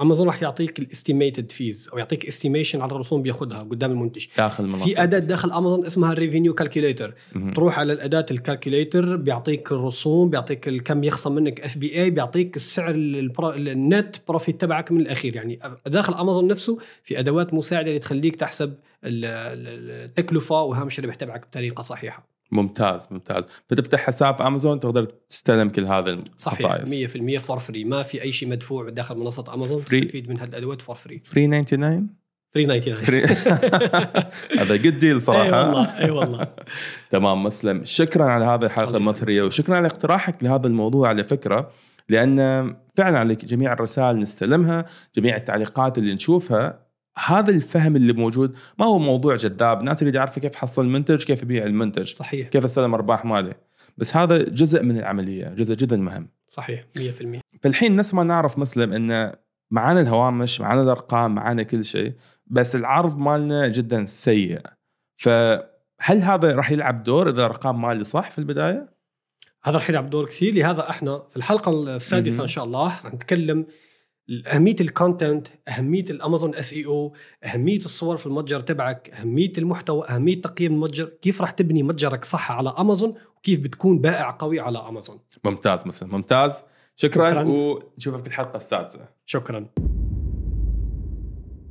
امازون راح يعطيك ال estimated fees أو يعطيك estimation على الرسوم بياخذها قدام المنتج. داخل المنصة. في أداة داخل امازون اسمها ال revenue calculator. تروح على الأداة ال calculator بيعطيك الرسوم بيعطيك كم يخصم منك FBA بيعطيك السعر ال net profit تبعك من الأخير. يعني داخل امازون نفسه في أدوات مساعدة اللي تخليك تحسب ال- ال- التكلفه وهامش الربح تبعك بطريقة صحيحة. ممتاز ممتاز. فتفتح حساب في امازون تقدر تستلم كل هذا صحيح الخصائص. 100% for free ما في أي شيء مدفوع داخل منصة امازون Free. تستفيد من هالأدوات for free free 99 free 99 free هذا good deal صراحة. إي والله إي والله. تمام مسلم. شكرا على هذه الحلقة. المثرية وشكرا على اقتراحك لهذا الموضوع على فكرة لأن فعلا على جميع الرسائل نستلمها جميع التعليقات اللي نشوفها هذا الفهم اللي موجود ما هو موضوع جذاب؟ الناس اللي يعرف كيف حصل المنتج كيف يبيع المنتج. صحيح. كيف استلم أرباح ماله. بس هذا جزء من العملية جزء جدا مهم. صحيح 100% فالحين نفس ما نعرف مسلم ان معانا الهوامش معانا الأرقام معانا كل شيء بس العرض مالنا جدا سيء. فهل هذا راح يلعب دور إذا الأرقام مالي صح في البداية؟ هذا رح يلعب دور كثير لهذا إحنا في الحلقة السادسة. إن شاء الله رح نتكلم أهمية ال content أهمية الأمازون SEO أهمية الصور في المتجر تبعك أهمية المحتوى أهمية تقييم المتجر. كيف رح تبني متجرك صح على أمازون؟ وكيف بتكون بائع قوي على أمازون؟ ممتاز مسلم ممتاز. شكرا, شكراً. ونشوفك في الحلقة السادسة. شكرا.